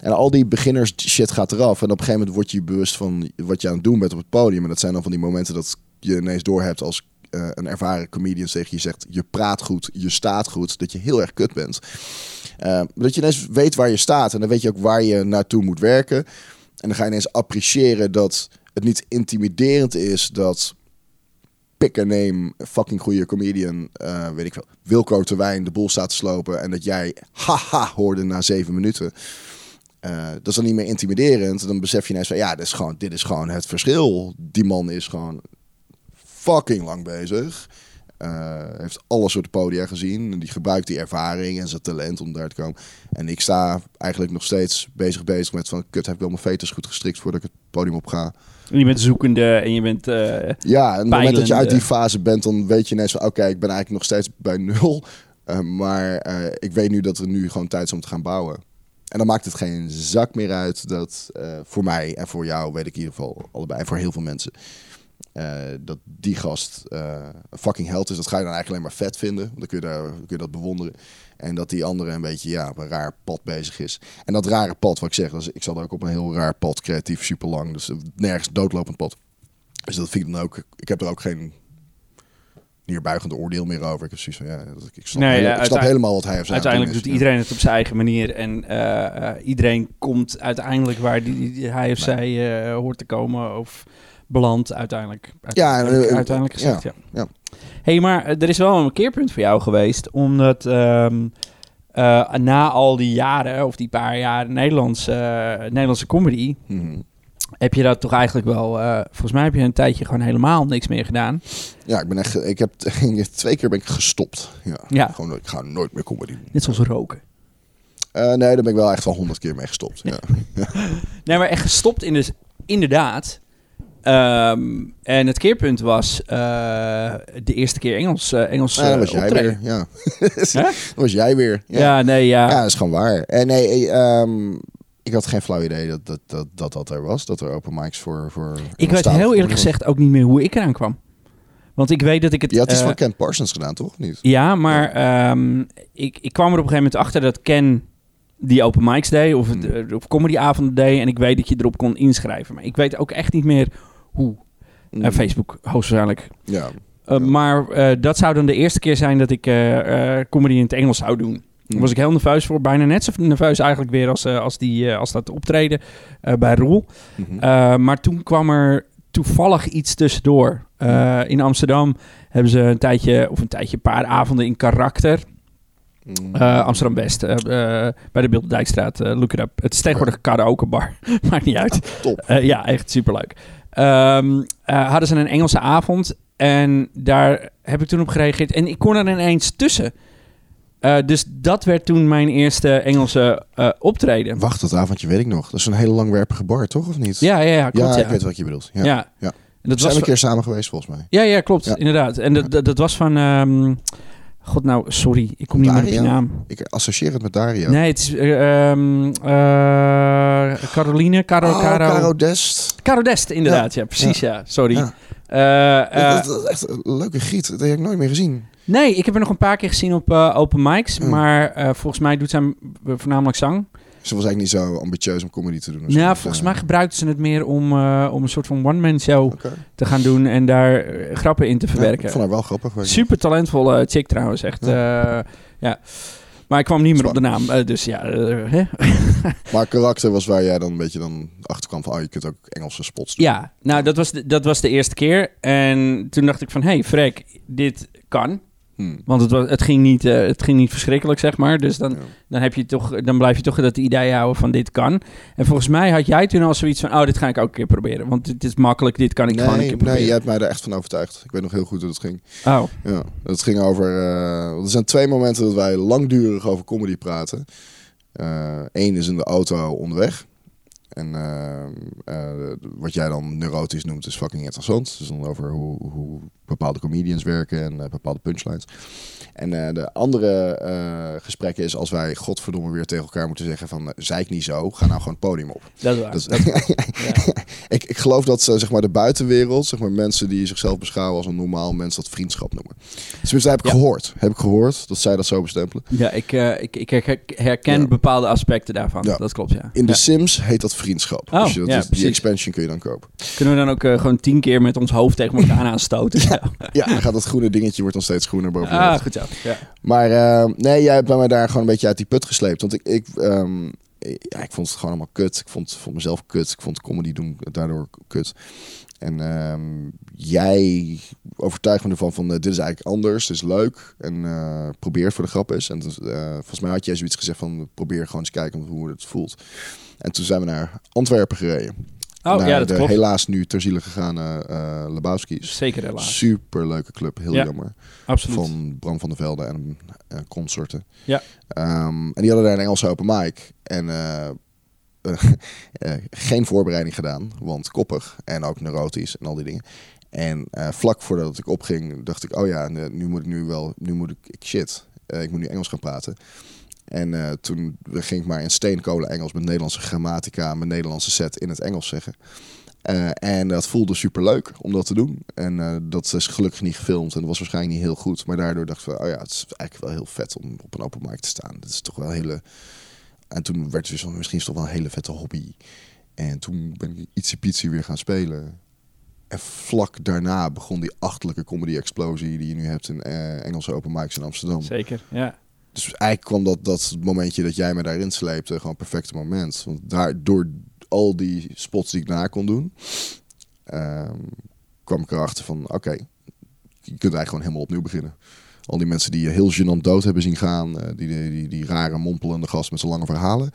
En al die beginners shit gaat eraf. En op een gegeven moment word je bewust van wat je aan het doen bent op het podium. En dat zijn dan van die momenten dat je ineens doorhebt als eh, een ervaren comedian tegen je zegt... je praat goed, je staat goed, dat je heel erg kut bent. Eh, dat je ineens weet waar je staat. En dan weet je ook waar je naartoe moet werken. En dan ga je ineens appreciëren dat het niet intimiderend is... dat pick a name, fucking goede comedian, eh, weet ik veel, Wilco Terwijn de boel staat te slopen en dat jij haha hoorde na zeven minuten. Eh, dat is dan niet meer intimiderend. Dan besef je ineens van ja, dit is gewoon, dit is gewoon het verschil. Die man is gewoon fucking lang bezig. eh, heeft alle soorten podia gezien. En die gebruikt die ervaring en zijn talent om daar te komen. En ik sta eigenlijk nog steeds bezig bezig met van... Kut, heb ik wel mijn veters goed gestrikt voordat ik het podium op ga? En je bent zoekende en je bent... eh, Ja, en op het moment dat je uit die fase bent, dan weet je ineens van... Oké, ik ben eigenlijk nog steeds bij nul. Eh, maar ik weet nu dat er nu gewoon tijd is om te gaan bouwen. En dan maakt het geen zak meer uit dat voor mij en voor jou, weet ik in ieder geval allebei, en voor heel veel mensen, eh, dat die gast eh, een fucking held is. Dat ga je dan eigenlijk alleen maar vet vinden. Want dan kun je, daar, kun je dat bewonderen. En dat die andere een beetje ja, op een raar pad bezig is. En dat rare pad, wat ik zeg, ik zat ook op een heel raar pad, creatief, super lang. Dus nergens doodlopend pad. Dus dat vind ik dan ook. Ik heb er ook geen neerbuigende oordeel meer over. Ik heb van ja, dat- ik snap, Nee, ik snap helemaal wat hij heeft uiteindelijk doet iedereen het op zijn eigen manier. En eh, eh, iedereen komt uiteindelijk waar die, die- hij of zij eh, hoort te komen. Of belandt uiteindelijk. Ja, en, uiteindelijk, eh, uiteindelijk gezegd, ja. ja. hey, maar eh, er is wel een keerpunt voor jou geweest. Omdat ehm, eh, na al die jaren, of die paar jaar Nederlands, eh, Nederlandse comedy... Mhm. heb je dat toch eigenlijk wel... eh, volgens mij heb je een tijdje gewoon helemaal niks meer gedaan. Ja, ik ben echt. Ik heb twee keer ben ik gestopt. Ja. Ja. Gewoon, ik ga nooit meer comedy doen. Net zoals roken. Eh, nee, daar ben ik wel echt wel honderd keer mee gestopt. Ja. Nee, maar echt gestopt in dus inderdaad. Ehm, en het keerpunt was eh, de eerste keer Engels, eh, Engels Ah, dan eh, was jij optreden. weer. Ja. Dan was jij weer. Ja. Ja. nee, ja. Ja, dat is gewoon waar. En nee, eh, ehm, ik had geen flauw idee dat dat, dat, dat dat er was. Dat er open mics voor. voor ik weet heel eerlijk gezegd ook niet meer hoe ik eraan kwam. Want ik weet dat ik het... was. Je had iets eh, van Ken Parsons gedaan, toch? Niet? Ja, maar ehm, ik, ik kwam er op een gegeven moment achter dat Ken die open mics deed. Of, het, Hmm. of comedyavonden deed. En ik weet dat je erop kon inschrijven. Maar ik weet ook echt niet meer hoe. Mm. Eh, Facebook, hoogstwaarschijnlijk. Ja. Uh, Ja. Maar eh, dat zou dan de eerste keer zijn dat ik eh, eh, comedy in het Engels zou doen. Daar Mm. was ik heel nerveus voor. Bijna net zo nerveus eigenlijk weer als, eh, als, die, eh, als dat optreden eh, bij Roel. Mhm. Uh, maar toen kwam er toevallig iets tussendoor. Uh, in Amsterdam hebben ze een tijdje, of een tijdje, een paar avonden in karakter. Mm. Uh, Amsterdam West, uh, uh, bij de Bilderdijkstraat. Uh, look it up. Het is tegenwoordig karaoke bar. Maakt niet uit. Top. Uh, ja, echt superleuk. Um, hadden ze een Engelse avond en daar heb ik toen op gereageerd. En ik kon er ineens tussen. Uh, dus dat werd toen mijn eerste Engelse uh, optreden. Wacht, dat avondje weet ik nog. Dat is een hele langwerpige bar, toch? Of niet? Ja, ja, ja klopt. ja, Ja, ik weet wat je bedoelt. Ja. ja. ja. En dat We zijn was een keer samen geweest, volgens mij. Ja, ja, klopt. Inderdaad. En dat, dat, dat was van... Um, God, nou, sorry. Ik kom niet meer op die naam. Ik associeer het met Dario. Nee, het is... Uh, um, Caroline, Caro, oh, Caro... Caro Dest. Caro Dest, inderdaad. Ja, ja precies, ja. ja. Sorry. Ja. Uh, dat, dat, is echt een leuke giet. Dat heb ik nooit meer gezien. Nee, ik heb er nog een paar keer gezien op uh, open mics. Mm. Maar uh, volgens mij doet zij voornamelijk zang. Ze was eigenlijk niet zo ambitieus om comedy te doen. Nou, volgens mij gebruikten ze het meer om, uh, om een soort van one-man show okay. te gaan doen en daar uh, grappen in te verwerken. Ja, ik vond haar wel grappig. Super talentvolle chick trouwens, echt. Ja. Uh, ja. Maar ik kwam niet meer op de naam, uh, dus ja. Uh, maar karakter was waar jij dan een beetje dan achter kwam van, oh, je kunt ook Engelse spots doen. Ja, nou, dat was de, dat was de eerste keer. En toen dacht ik van, hé, hey, Frek, dit kan. Hmm. Want het, was, het, ging niet, uh, het ging niet verschrikkelijk, zeg maar. Dus dan, Ja. dan, heb je toch, dan blijf je toch dat idee houden van dit kan. En volgens mij had jij toen al zoiets van... oh, dit ga ik ook een keer proberen. Want dit is makkelijk, dit kan ik nee, gewoon een keer proberen. Nee, jij hebt mij er echt van overtuigd. Ik weet nog heel goed hoe het ging. Oh, Ja, het ging over... uh, er zijn twee momenten dat wij langdurig over comedy praten. Eén is in de auto onderweg. En uh, uh, wat jij dan neurotisch noemt is fucking interessant. Dus dan over hoe, hoe bepaalde comedians werken en uh, bepaalde punchlines. En de andere gesprekken is als wij godverdomme weer tegen elkaar moeten zeggen van... zei ik niet zo, ga nou gewoon het podium op. Dat is waar. Dus, ja. ik, ik geloof dat zeg maar, de buitenwereld, zeg maar, mensen die zichzelf beschouwen als een normaal mens, dat vriendschap noemen. Dus dat heb ik ja. gehoord. Heb ik gehoord dat zij dat zo bestempelen. Ja, ik, ik, ik herken ja. bepaalde aspecten daarvan. Dat klopt, ja. In The Sims heet dat vriendschap. Oh, dus je, dat ja, is, die expansion kun je dan kopen. Kunnen we dan ook uh, gewoon tien keer met ons hoofd tegen elkaar aanstoten? ja, dan gaat dat groene dingetje wordt dan steeds groener boven Ah, goed zo. Ja. Maar uh, nee, jij hebt bij mij daar gewoon een beetje uit die put gesleept. Want ik, ik, um, ja, ik vond het gewoon allemaal kut. Ik vond, vond mezelf kut. Ik vond comedy doen daardoor kut. En um, jij overtuigt me ervan van uh, dit is eigenlijk anders, dit is leuk en uh, probeer het voor de grap is. En uh, volgens mij had jij zoiets gezegd van probeer gewoon eens kijken hoe het voelt. En toen zijn we naar Antwerpen gereden. Oh, naar ja, dat de klopt. helaas nu ter ziele gegaan eh Lebowski's. Zeker helaas. Super leuke club, heel Ja, jammer. Absoluut. Van Bram van der Velde en eh, consorten. Ja. Ehm, en die hadden daar een Engelse open mic. En eh, geen voorbereiding gedaan, want koppig en ook neurotisch en al die dingen. En vlak voordat ik opging, dacht ik, oh ja, nu moet ik nu wel, nu moet ik, shit, ik moet nu Engels gaan praten. En eh, toen ging ik maar in steenkolen Engels met Nederlandse grammatica, mijn Nederlandse set in het Engels zeggen. Eh, en dat voelde super leuk om dat te doen. En eh, dat is gelukkig niet gefilmd en dat was waarschijnlijk niet heel goed. Maar daardoor dacht ik van, oh ja, het is eigenlijk wel heel vet om op een open mic te staan. Dat is toch wel een hele... En toen werd het dus misschien toch wel een hele vette hobby. En toen ben ik ietsje pietsie weer gaan spelen. En vlak daarna begon die achtelijke comedy-explosie die je nu hebt in Engelse open mics in Amsterdam. Zeker, ja. Dus eigenlijk kwam dat, dat momentje dat jij me daarin sleepte gewoon perfecte moment. Want daar, door al die spots die ik na kon doen, ehm, kwam ik erachter van, oké, je kunt eigenlijk gewoon helemaal opnieuw beginnen. Al die mensen die je heel gênant dood hebben zien gaan, eh, die, die, die, rare mompelende gast met zijn lange verhalen,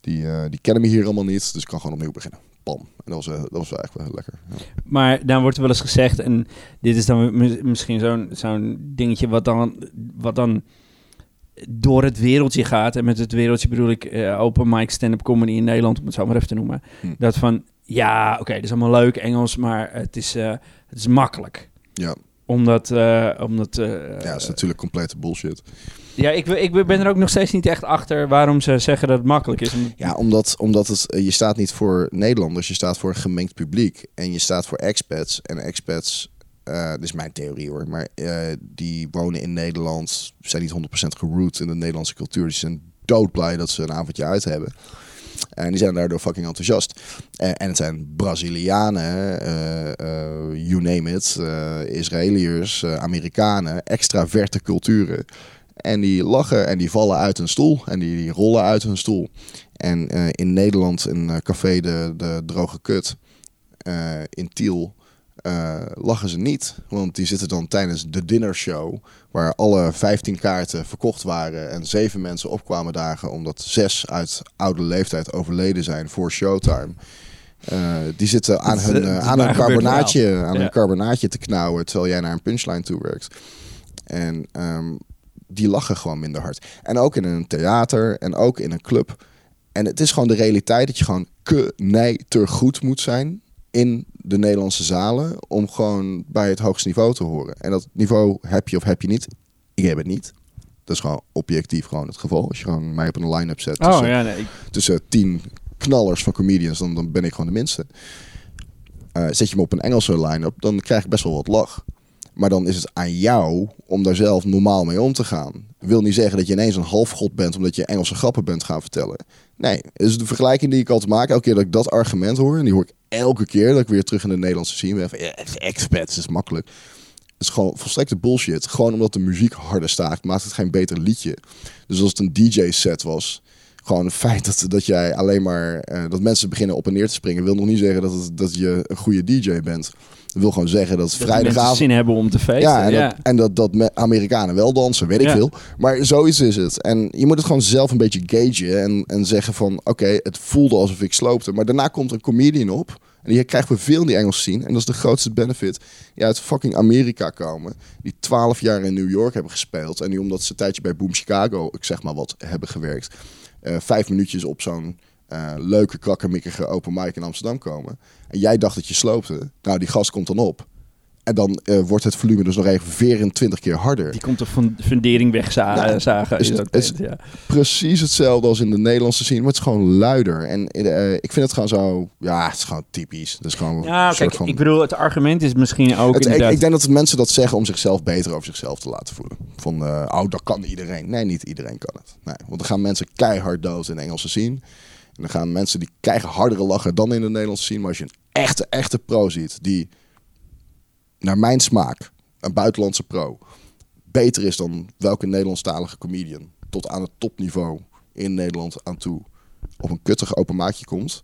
die, eh, die kennen me hier allemaal niet, dus ik kan gewoon opnieuw beginnen. Pam. En dat was, eh, dat was eigenlijk wel lekker. Maar dan wordt er wel eens gezegd, en dit is dan mi- misschien zo'n zo'n dingetje wat dan, wat dan door het wereldje gaat. En met het wereldje bedoel ik eh, open mic stand-up comedy in Nederland, om het zo maar even te noemen. Hm. Dat van, ja, oké, dat is allemaal leuk Engels, maar het is, eh, het is makkelijk. Ja, Omdat, eh, omdat ja, dat is natuurlijk complete bullshit. ja, ik, ik ben er ook nog steeds niet echt achter waarom ze zeggen dat het makkelijk is. Ja, omdat, omdat het, je staat niet voor Nederlanders, je staat voor een gemengd publiek. En je staat voor expats. En expats, eh dit is mijn theorie hoor, maar eh, die wonen in Nederland, zijn niet 100% geroot in de Nederlandse cultuur. Die zijn doodblij dat ze een avondje uit hebben. En die zijn daardoor fucking enthousiast. Eh, en het zijn Brazilianen, you name it, Israëliërs, Amerikanen, extraverte culturen. En die lachen en die vallen uit hun stoel en die, rollen uit hun stoel. En in Nederland, in Café de, de Droge Kut, in Tiel, eh, lachen ze niet. Want die zitten dan tijdens de dinnershow, waar alle 15 kaarten verkocht waren en zeven mensen opkwamen dagen, omdat zes uit oude leeftijd overleden zijn voor showtime. Eh, die zitten aan hun, eh, aan hun carbonaatje, aan Ja. hun carbonaatje te knauwen, terwijl jij naar een punchline toe werkt. En ehm, die lachen gewoon minder hard. En ook in een theater en ook in een club. En het is gewoon de realiteit dat je gewoon knijter goed moet zijn in de Nederlandse zalen om gewoon bij het hoogste niveau te horen. En dat niveau heb je of heb je niet. Ik heb het niet. Dat is gewoon objectief gewoon het geval. Als je gewoon mij op een line-up zet Oh tussen, ja, nee. tussen tien knallers van comedians, dan, dan ben ik gewoon de minste. Eh, zet je me op een Engelse line-up, dan krijg ik best wel wat lach. Maar dan is het aan jou om daar zelf normaal mee om te gaan. Wil niet zeggen dat je ineens een halfgod bent omdat je Engelse grappen bent gaan vertellen. Nee, is de vergelijking die ik altijd maak. Elke keer dat ik dat argument hoor, en die hoor ik elke keer dat ik weer terug in de Nederlandse scene ben. Van, ja, expats is makkelijk. Het is gewoon volstrekte bullshit. Gewoon omdat de muziek harder staat, maakt het geen beter liedje. Dus als het een DJ-set was, gewoon het feit dat, dat jij alleen maar eh, dat mensen beginnen op en neer te springen, wil nog niet zeggen dat, dat je een goede DJ bent. Dat wil gewoon zeggen dat dat vrijdagavond. zin hebben om te feesten. Ja, en, ja. Dat, en dat, dat me- Amerikanen wel dansen, weet ik Ja. veel. Maar zoiets is het. En je moet het gewoon zelf een beetje gagen en, en zeggen van... oké, het voelde alsof ik sloopte. Maar daarna komt een comedian op. En die krijgen we veel in die Engels zien. En dat is de grootste benefit. Die uit fucking Amerika komen. Die twaalf jaar in New York hebben gespeeld. En die omdat ze een tijdje bij Boom Chicago, ik zeg maar wat, hebben gewerkt. eh, vijf minuutjes op zo'n eh, leuke, krakkemikkige open mic in Amsterdam komen. En jij dacht dat je sloopte. Nou, die gast komt dan op. En dan eh, wordt het volume dus nog even 24 keer harder. Die komt de fun- fundering wegzagen. Nou, zagen, is is het- dat is- ja. Precies hetzelfde als in de Nederlandse scene, maar het is gewoon luider. En eh, ik vind het gewoon zo, ja, het is gewoon typisch. Het is gewoon Ja, een soort kijk, van... ik bedoel, het argument is misschien ook Het- inderdaad... ik denk dat het mensen dat zeggen om zichzelf beter over zichzelf te laten voelen. Van, eh, oh, dat kan iedereen. Nee, niet iedereen kan het. Nee, want dan gaan mensen keihard dood in de Engelse scene. En dan gaan mensen die krijgen hardere lachen dan in de Nederlandse scene. Maar als je een echte, echte pro ziet, die naar mijn smaak, een buitenlandse pro, beter is dan welke Nederlandstalige comedian tot aan het topniveau in Nederland aan toe op een kuttig open maatje komt,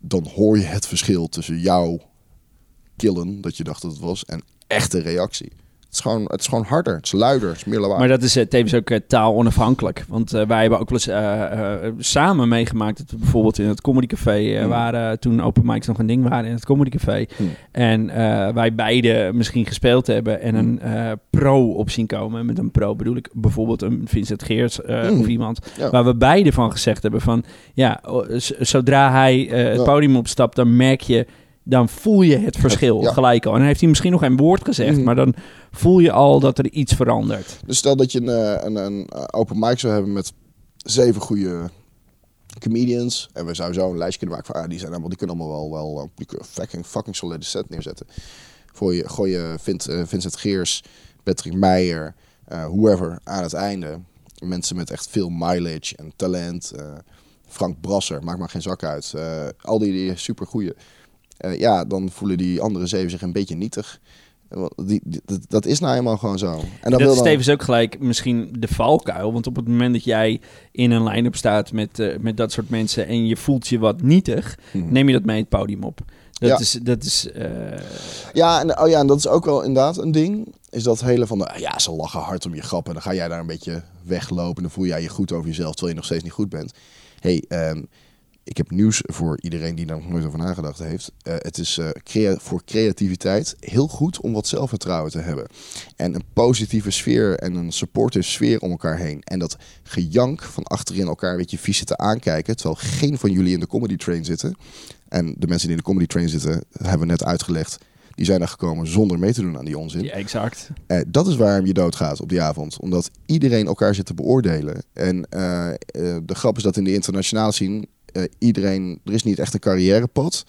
dan hoor je het verschil tussen jou killen, dat je dacht dat het was, en echte reactie. Het is gewoon, het is gewoon harder, het is luider, het is meer lawaai. Maar dat is eh, tevens ook eh, taal onafhankelijk. Want eh, wij hebben ook wel eens samen meegemaakt dat we bijvoorbeeld in het Comedy Café Hmm. waren, toen open mics nog een ding waren in het Comedy Café. Hmm. En wij beide misschien gespeeld hebben en een eh, pro op zien komen. Met een pro bedoel ik bijvoorbeeld een Vincent Hmm. of iemand. Ja. Waar we beide van gezegd hebben van, ja, zodra hij het podium opstapt, dan merk je, dan voel je het verschil Ja. gelijk al. En dan heeft hij misschien nog geen woord gezegd, Mhm. maar dan voel je al dat er iets verandert. Dus stel dat je een, eh, een, een eh, open mic zou hebben met zeven goede comedians. En we zouden zo een lijstje kunnen maken van, ah, die, zijn allemaal, die kunnen allemaal wel, wel die fucking, fucking solide set neerzetten. Voor je, gooi je eh, Vincent Geers, Patrick Meijer, whoever aan het einde. Mensen met echt veel mileage en talent. Frank Brasser, maakt maar geen zak uit. Al die, die super goeie. Ja, dan voelen die andere zeven zich een beetje nietig. Eh, Die, die- dat, is nou eenmaal gewoon zo. En dat wil is dan, tevens ook gelijk misschien de valkuil. Want op het moment dat jij in een line-up staat met, eh, met dat soort mensen en je voelt je wat nietig, Mhm. neem je dat mee het podium op. Dat Ja. is, dat is eh, Ja, en, oh ja, en dat is ook wel inderdaad een ding. Is dat hele van, de, ja, ze lachen hard om je grappen. Dan ga jij daar een beetje weglopen. En dan voel jij je goed over jezelf, terwijl je nog steeds niet goed bent. hey, ehm, ik heb nieuws voor iedereen die daar nog nooit over nagedacht heeft. Eh, het is eh, crea- voor creativiteit heel goed om wat zelfvertrouwen te hebben. En een positieve sfeer en een supportive sfeer om elkaar heen. En dat gejank van achterin elkaar een beetje vies zitten aankijken. Terwijl geen van jullie in de comedy train zitten. En de mensen die in de comedy train zitten, hebben we net uitgelegd. Die zijn er gekomen zonder mee te doen aan die onzin. ja, exact. Eh, dat is waarom je doodgaat op die avond. Omdat iedereen elkaar zit te beoordelen. En de grap is dat in de internationale scene... eh, iedereen... Er is niet echt een carrièrepad.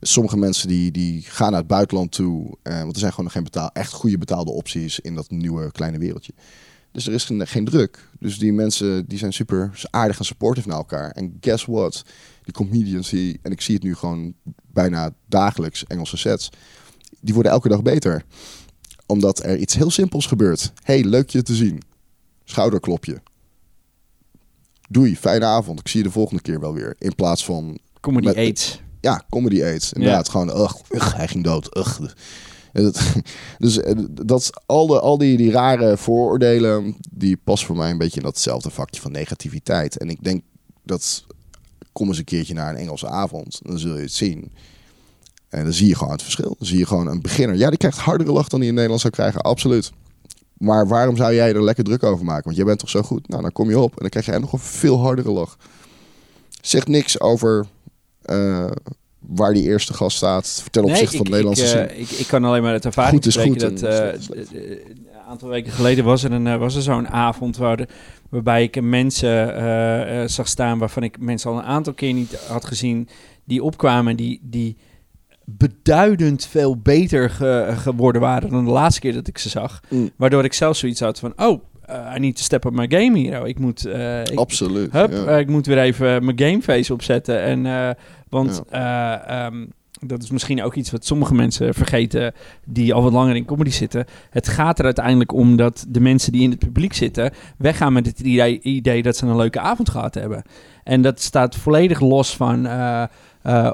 Sommige mensen die, die gaan naar het buitenland toe. eh, want er zijn gewoon nog geen betaal, echt goede betaalde opties... in dat nieuwe kleine wereldje. Dus er is geen, geen druk. Dus die mensen die zijn super aardig en supportive naar elkaar. En guess what? Die comedians die... En ik zie het nu gewoon bijna dagelijks Engelse sets... Die worden elke dag beter omdat er iets heel simpels gebeurt. hey, leuk je te zien. Schouderklopje. Doei, fijne avond. Ik zie je de volgende keer wel weer. In plaats van, Comedy Met- AIDS. ja, comedy aids. Inderdaad, gewoon, ugh, ugh, hij ging dood. Ugh. Dat- Dus eh, dat, al, de, al die, die rare vooroordelen, die passen voor mij een beetje in datzelfde vakje van negativiteit. En ik denk dat, kom eens een keertje naar een Engelse avond, dan zul je het zien. En dan zie je gewoon het verschil. Dan zie je gewoon een beginner. Ja, die krijgt hardere lach dan die in Nederland zou krijgen, absoluut. Maar waarom zou jij er lekker druk over maken? Want jij bent toch zo goed? Nou, dan kom je op en dan krijg jij nog een veel hardere lach. Zegt niks over eh, waar die eerste gast staat ten opzichte van de Nederlandse ik, eh, ik, ik kan alleen maar uit ervaring Goed is spreken goed dat eh, een aantal weken geleden was er, een, was er zo'n avond waar de- waarbij ik mensen zag staan waarvan ik mensen al een aantal keer niet had gezien die opkwamen die, die beduidend veel beter ge- geworden waren dan de laatste keer dat ik ze zag. Mm. Waardoor ik zelf zoiets had van, oh, eh, I need to step up my game hier. Ik moet, eh, ik, Absoluut. Hup, ja. eh, ik moet weer even mijn gameface opzetten. En, want eh, ehm, dat is misschien ook iets wat sommige mensen vergeten die al wat langer in comedy zitten. Het gaat er uiteindelijk om dat de mensen die in het publiek zitten weggaan met het idee, idee dat ze een leuke avond gehad hebben. En dat staat volledig los van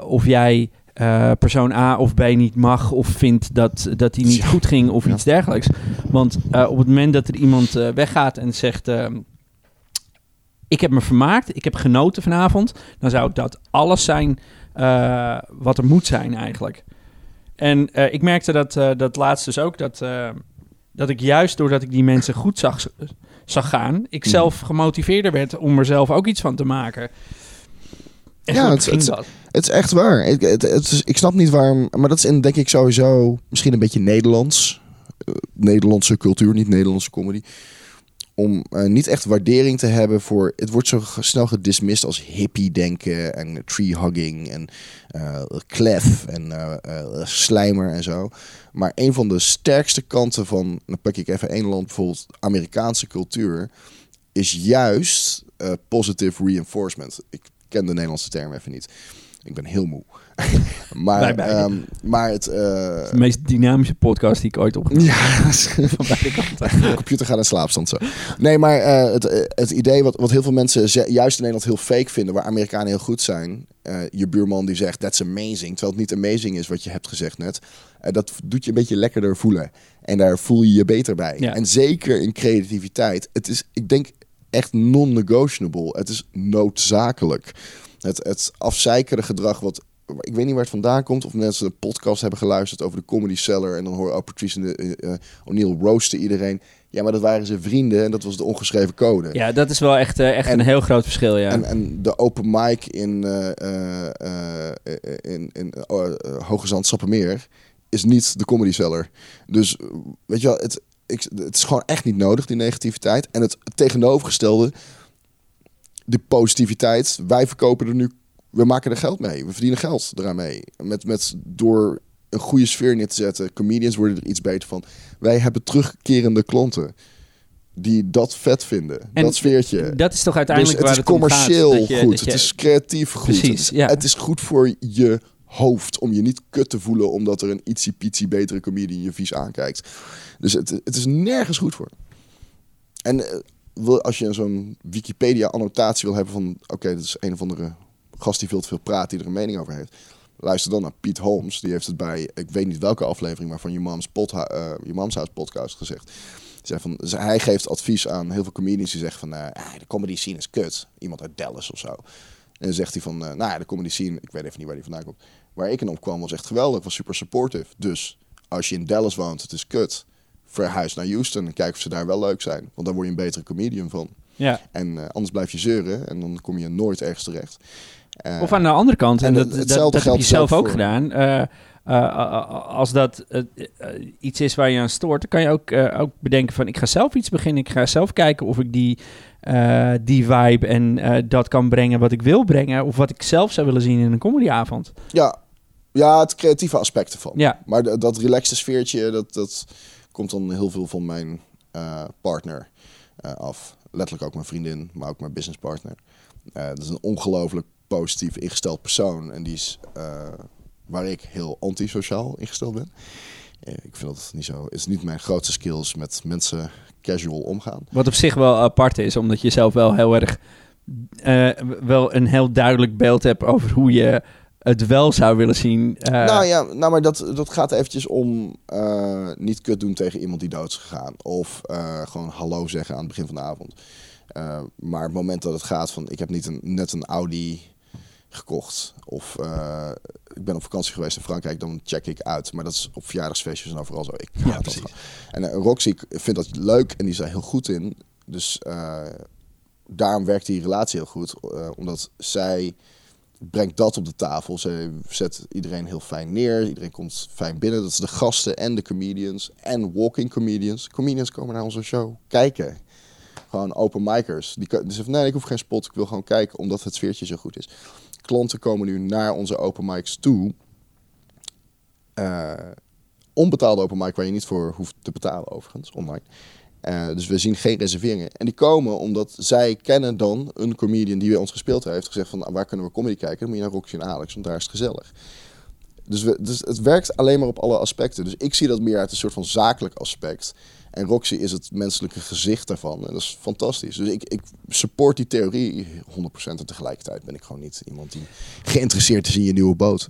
of jij eh, persoon A of B niet mag of vindt dat, dat die niet goed ging of Ja. iets dergelijks. Want eh, op het moment dat er iemand eh, weggaat en zegt... ehm, ik heb me vermaakt, ik heb genoten vanavond... dan zou dat alles zijn wat er moet zijn eigenlijk. En ik merkte dat, dat laatst dus ook... Dat, dat ik juist doordat ik die mensen goed zag, zag gaan... ik Mhm. zelf gemotiveerder werd om er zelf ook iets van te maken. En Ja, het- ging het- dat. Het is echt waar. Ik, ik snap niet waarom. Maar dat is in, denk ik sowieso misschien een beetje Nederlands. Eh, Nederlandse cultuur, niet Nederlandse comedy. Om eh, niet echt waardering te hebben voor. Het wordt zo snel gedismissed als hippie-denken en tree-hugging en eh klef en slijmer en zo. Maar een van de sterkste kanten van. Dan pak ik even één land, bijvoorbeeld Amerikaanse cultuur. Is juist positive reinforcement. Ik ken de Nederlandse term even niet. Ik ben heel moe. maar, ehm, maar het... eh, De meest dynamische podcast die ik ooit op ja, van beide kanten. de computer gaat in slaapstand zo. Nee, maar eh, het, eh, het idee wat, wat heel veel mensen juist in Nederland heel fake vinden, waar Amerikanen heel goed zijn. je buurman die zegt, that's amazing. Terwijl het niet amazing is wat je hebt gezegd net. Dat doet je een beetje lekkerder voelen. En daar voel je je beter bij. Ja. En zeker in creativiteit. Het is, ik denk, echt non-negotiable. Het is noodzakelijk. Het, het afzeikere gedrag wat... Ik weet niet waar het vandaan komt. Of mensen een podcast hebben geluisterd over de Comedy Cellar. En dan horen oh, Patrice en de, eh, O'Neill roosten iedereen. Ja, maar dat waren zijn vrienden en dat was de ongeschreven code. Ja, dat is wel echt, eh, echt En- een heel groot verschil, ja. En, en de open mic in, eh, in, in eh, Hoge Zand Sappemeer is niet de comedy cellar. Dus weet je wel, het, ik, het is gewoon echt niet nodig, die negativiteit. En het tegenovergestelde, de positiviteit. Wij verkopen er nu, we maken er geld mee. We verdienen geld eraan mee. Met, met, door een goede sfeer neer te zetten. Comedians worden er iets beter van. Wij hebben terugkerende klanten die dat vet vinden. En dat sfeertje. dat is toch Dus uiteindelijk waar is het om gaat, commercieel je- goed. je- Het is creatief goed. Precies, het, is, ja. het is goed voor je hoofd. Om je niet kut te voelen omdat er een ietsie pietsie betere comedian je vies aankijkt. Dus het, het is nergens goed voor. En eh, wil, als je zo'n Wikipedia-annotatie wil hebben van... Oké, dat is een of andere gast die veel te veel praat, die er een mening over heeft. Luister dan naar Piet Holmes. Die heeft het bij, ik weet niet welke aflevering, maar van je Mom's, eh, Mom's House podcast gezegd. Van, hij geeft advies aan heel veel comedians die zeggen van... eh, ah, de comedy scene is kut. Iemand uit Dallas of zo. En zegt hij van, eh, nou ja, de comedy scene, ik weet even niet waar die vandaan komt. Waar ik in opkwam was echt geweldig, was super supportive. Dus als je in Dallas woont, het is kut. Verhuis naar Houston en kijk of ze daar wel leuk zijn. Want dan word je een betere comedian van. ja. En eh, anders blijf je zeuren en dan kom je nooit ergens terecht. Eh, Of aan de andere kant, en, en dat, dat, heb je geldt zelf ook voor- gedaan. eh, als dat iets is waar je aan stoort, dan kan je ook, ook bedenken van ik ga zelf iets beginnen. Ik ga zelf kijken of ik die, die vibe en dat kan brengen wat ik wil brengen. Of wat ik zelf zou willen zien in een comedyavond. ja, ja, het creatieve aspect ervan. Ja, Maar dat, dat relaxte sfeertje, dat, dat komt dan heel veel van mijn eh, partner eh, af. Letterlijk ook mijn vriendin, maar ook mijn businesspartner. Eh dat is een ongelooflijk positief ingesteld persoon. En die is waar ik heel antisociaal ingesteld ben. Ik vind dat niet zo. Het is niet mijn grootste skills met mensen casual omgaan. wat op zich wel apart is, omdat je zelf wel heel erg wel een heel duidelijk beeld hebt over hoe je het wel zou willen zien. eh, nou ja, nou, maar dat, dat gaat eventjes om eh, niet kut doen tegen iemand die dood is gegaan. Of eh, gewoon hallo zeggen aan het begin van de avond. Maar het moment dat het gaat van ik heb niet een, net een Audi gekocht. Of ik ben op vakantie geweest in Frankrijk, dan check ik uit. Maar dat is op verjaardagsfeestjes en overal zo. Ik dat precies. En Roxy vindt dat leuk en die is daar heel goed in. Dus daarom werkt die relatie heel goed. omdat zij brengt dat op de tafel. Ze zet iedereen heel fijn neer. Iedereen komt fijn binnen. Dat is de gasten en de comedians. En walking comedians. Comedians komen naar onze show kijken. Gewoon open micers. Die, die zeggen, nee, ik hoef geen spot. Ik wil gewoon kijken, omdat het sfeertje zo goed is. Klanten komen nu naar onze open mics toe. Eh, onbetaalde open mic waar je niet voor hoeft te betalen overigens, online. Eh, dus we zien geen reserveringen. En die komen omdat zij kennen dan een comedian die bij ons gespeeld heeft. Gezegd van, nou, waar kunnen we comedy kijken? Dan moet je naar Roxy en Alex, want daar is het gezellig. Dus, we, dus het werkt alleen maar op alle aspecten. Dus ik zie dat meer uit een soort van zakelijk aspect. En Roxy is het menselijke gezicht daarvan. En dat is fantastisch. Dus ik, ik support die theorie 100%. En tegelijkertijd ben ik gewoon niet iemand die geïnteresseerd is in je nieuwe boot.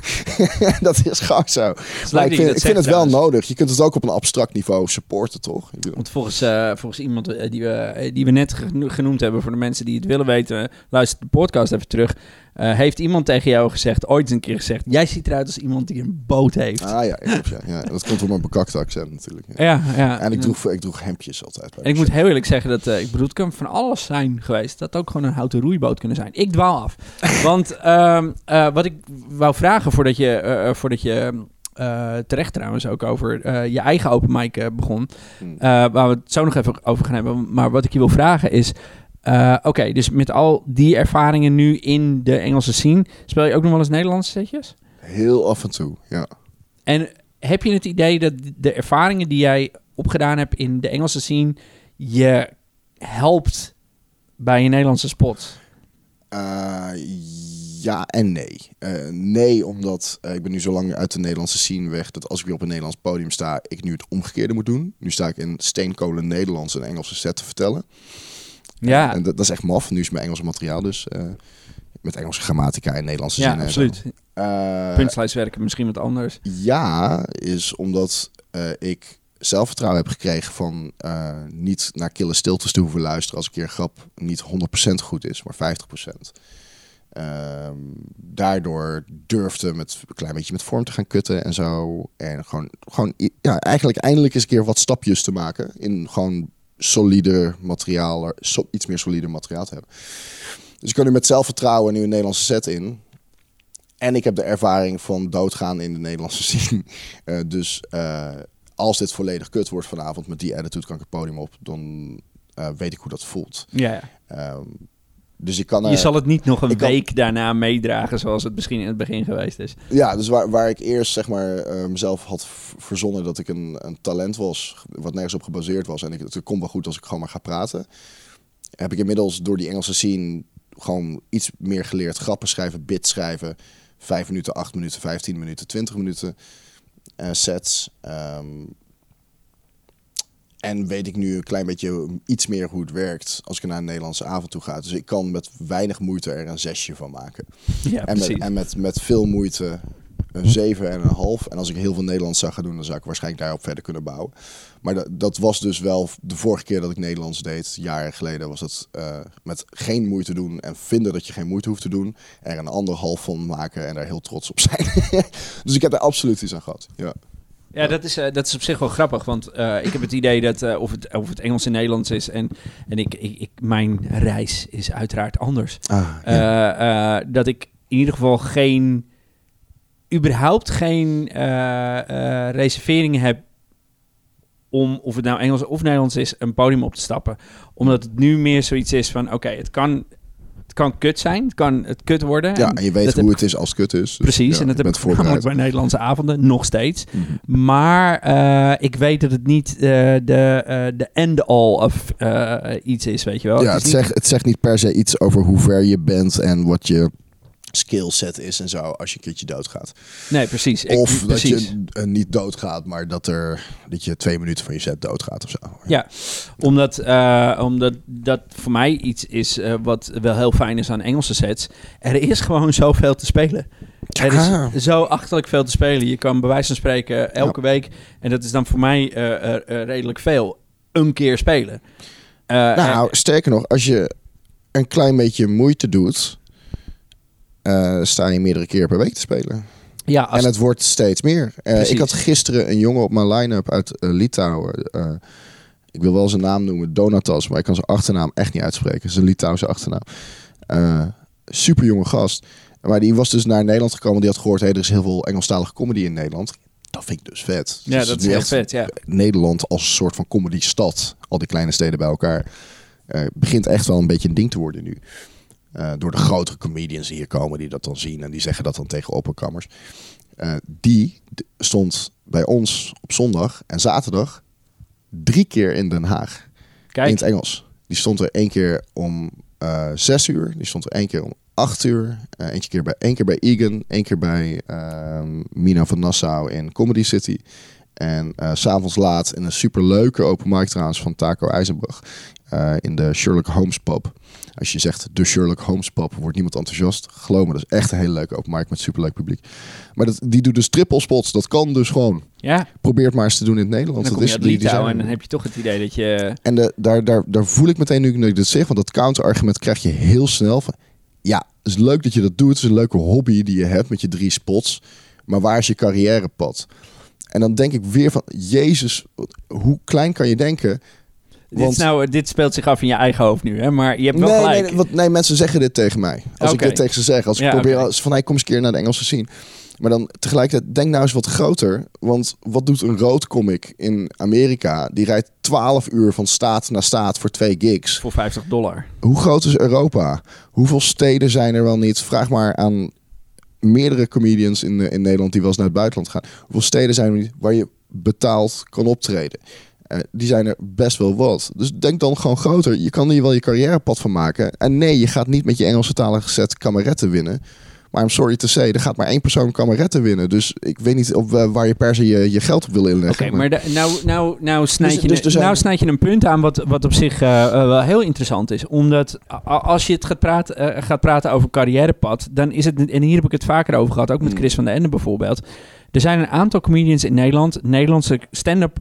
dat is gewoon zo. Maar ik vind, ik vind het wel trouwens. nodig. Je kunt het ook op een abstract niveau supporten, toch? Ik bedoel- Want volgens, eh, volgens iemand eh, die we, eh, die we net geno- genoemd hebben, voor de mensen die het willen weten, luister de podcast even terug. eh, heeft iemand tegen jou gezegd, ooit eens een keer gezegd, jij ziet eruit als iemand die een boot heeft. Ah ja, klopt, ja, ja. dat komt door mijn bekakte accent natuurlijk. Ja. Ja, ja. En ik droeg, ik droeg hemdjes altijd. Bij En ik moet heel eerlijk zeggen dat, eh, ik bedoel, het kan van alles zijn geweest. Dat ook gewoon een houten roeiboot kunnen zijn. Ik dwaal af. Want ehm, eh, wat ik wou vragen voordat je, eh, voordat je terecht trouwens ook over je eigen open mic begon. Hmm. Waar we het zo nog even over gaan hebben. Maar wat ik je wil vragen is... Oké, dus met al die ervaringen nu in de Engelse scene... speel je ook nog wel eens Nederlandse setjes? Heel af en toe, ja. En heb je het idee dat de ervaringen die jij opgedaan hebt in de Engelse scene... je helpt bij je Nederlandse spot? Eh, Ja en nee. Eh, nee, omdat eh, ik ben nu zo lang uit de Nederlandse scene weg... dat als ik weer op een Nederlands podium sta... ik nu het omgekeerde moet doen. Nu sta ik in steenkolen Nederlands een Engelse set te vertellen. Ja, En dat, dat is echt maf. Nu is mijn Engelse materiaal dus... met Engelse grammatica en Nederlandse ja zinnen. en zo. absoluut. Punchlines werken misschien wat anders. Ja, is omdat eh, ik zelfvertrouwen heb gekregen van eh, niet naar kille stiltes te hoeven luisteren als een keer een grap niet 100% goed is, maar 50%. Ehm, daardoor durfde met een klein beetje met vorm te gaan kutten en zo. En gewoon, gewoon ja, eigenlijk eindelijk eens een keer wat stapjes te maken in gewoon solide materiaal, er- iets meer solide materiaal te hebben. Dus ik kan nu met zelfvertrouwen nu een Nederlandse set in. En ik heb de ervaring van doodgaan in de Nederlandse scene. Eh, dus eh, als dit volledig kut wordt vanavond met die attitude, kan ik het podium op. Dan eh, weet ik hoe dat voelt. Ja, ja. Ehm, dus ik kan... Je zal het niet nog een kan- week daarna meedragen zoals het misschien in het begin geweest is. Ja, dus waar, waar ik eerst zeg maar eh, mezelf had verzonnen dat ik een, een talent was, wat nergens op gebaseerd was. En ik, het komt wel goed als ik gewoon maar ga praten. Heb ik inmiddels door die Engelse scene gewoon iets meer geleerd. Grappen schrijven, bits schrijven. Vijf minuten, acht minuten, vijftien minuten, twintig minuten eh, sets. Ehm, en weet ik nu een klein beetje iets meer hoe het werkt als ik naar een Nederlandse avond toe ga. Dus ik kan met weinig moeite er een zesje van maken. Ja, En, met, en met, met veel moeite een 7 en een half. En als ik heel veel Nederlands zou gaan doen, dan zou ik waarschijnlijk daarop verder kunnen bouwen. Maar dat, dat was dus wel de vorige keer dat ik Nederlands deed, jaren geleden, was het eh, met geen moeite doen en vinden dat je geen moeite hoeft te doen. Er een anderhalf van maken en daar heel trots op zijn. dus ik heb er absoluut iets aan gehad. Ja. Ja, dat is, eh, dat is op zich wel grappig, want eh, ik heb het idee dat of, het, of het Engels en Nederlands is en, en ik, ik, ik, mijn reis is uiteraard anders. Ah, dat ik in ieder geval geen, überhaupt geen eh, eh, reserveringen heb om, of het nou Engels of Nederlands is, een podium op te stappen. Omdat het nu meer zoiets is van, oké, het, kan, het kan kut zijn, het kan het kut worden. ja, En en je weet hoe het is als het kut is. Dus, Precies, ja, en dat heb ik namelijk bij Nederlandse avonden, nog steeds. Mhm. Maar eh, ik weet dat het niet de, de end-all of iets is, weet je wel. Ja, Het het is niet- zegt, het zegt niet per se iets over hoe ver je bent en wat je skillset is en zo als je een keertje doodgaat. Nee, precies. Ik- Of dat je eh, niet doodgaat, maar dat, er, dat je twee minuten van je set doodgaat of zo. Ja, omdat, eh, omdat dat voor mij iets is eh, wat wel heel fijn is aan Engelse sets. Er is gewoon zoveel te spelen. Er is zo achterlijk veel te spelen. Je kan bij wijze van spreken elke week, en dat is dan voor mij eh, redelijk veel, een keer spelen. Nou, sterker nog, als je een klein beetje moeite doet, eh, sta je meerdere keer per week te spelen. ja, als, En het wordt steeds meer. Eh, ik had gisteren een jongen op mijn line-up uit eh, Litouwen. Ik wil wel zijn naam noemen, Donatas, maar ik kan zijn achternaam echt niet uitspreken. Zijn Litouwse achternaam. Super jonge gast. Maar die was dus naar Nederland gekomen. Die had gehoord, hey, er is heel veel Engelstalige comedy in Nederland. Dat vind ik dus vet. ja, Dus dat is heel echt vet, ja. Nederland als een soort van comedy-stad. Al die kleine steden bij elkaar. begint echt wel een beetje een ding te worden nu. Eh, door de grotere comedians die hier komen, die dat dan zien. En die zeggen dat dan tegen opperkammers. Eh, die stond bij ons op zondag en zaterdag drie keer in Den Haag. In Kijk, het Engels. Die stond er één keer om eh zes uur. Die stond er één keer om acht uur. Eentje keer bij, één keer bij Egan. één keer bij ehm, Mina van Nassau in Comedy City. En s s'avonds laat in een superleuke open mic trouwens van Taco IJzenbrug. Eh, in de Sherlock Holmes pub. Als je zegt de Sherlock Holmes pub, wordt niemand enthousiast. Geloof me, dat is echt een hele leuke open mic met superleuk publiek. Maar dat, die doet dus triple spots. Dat kan dus gewoon. ja, Probeer het maar eens te doen in het Nederlands. dan Dat is, die- die zijn Litouwen en dan heb je toch het idee dat je... En de, daar, daar, daar voel ik meteen nu dat ik dit zeg, want dat counterargument krijg je heel snel van. Ja, het is leuk dat je dat doet. Het is een leuke hobby die je hebt met je drie spots. Maar waar is je carrièrepad? En dan denk ik weer van, Jezus, hoe klein kan je denken? Dit, nou, dit speelt zich af in je eigen hoofd nu, hè? Maar je hebt wel nee, gelijk. nee, want, nee, mensen zeggen dit tegen mij. Als ik dit tegen ze zeg, als ik Ja, probeer, als van, hey, kom eens een keer naar de Engelse scene. Maar dan tegelijkertijd, denk nou eens wat groter. Want wat doet een roodcomic in Amerika? Die rijdt 12 uur van staat naar staat voor twee gigs. Voor 50 dollar. Hoe groot is Europa? Hoeveel steden zijn er wel niet? Vraag maar aan meerdere comedians in, in Nederland die wel eens naar het buitenland gaan. Hoeveel steden zijn er niet waar je betaald kan optreden? Die zijn er best wel wat. Dus denk dan gewoon groter. Je kan hier wel je carrièrepad van maken. En nee, je gaat niet met je Engelse talige set kameretten winnen. Maar I'm sorry to say, er gaat maar één persoon kameretten winnen. Dus ik weet niet op, eh, waar je per se je, je geld op wil inleggen. Oké, maar de- nou, nou, nou, snijd Dus- je, dus nou snijd je een punt aan wat, wat op zich eh, eh, wel heel interessant is. Omdat als je het gaat praten, gaat praten over carrièrepad, dan is het, en hier heb ik het vaker over gehad, ook met Hmm. Chris van der Ende bijvoorbeeld. Er zijn een aantal comedians in Nederland, Nederlandse stand-up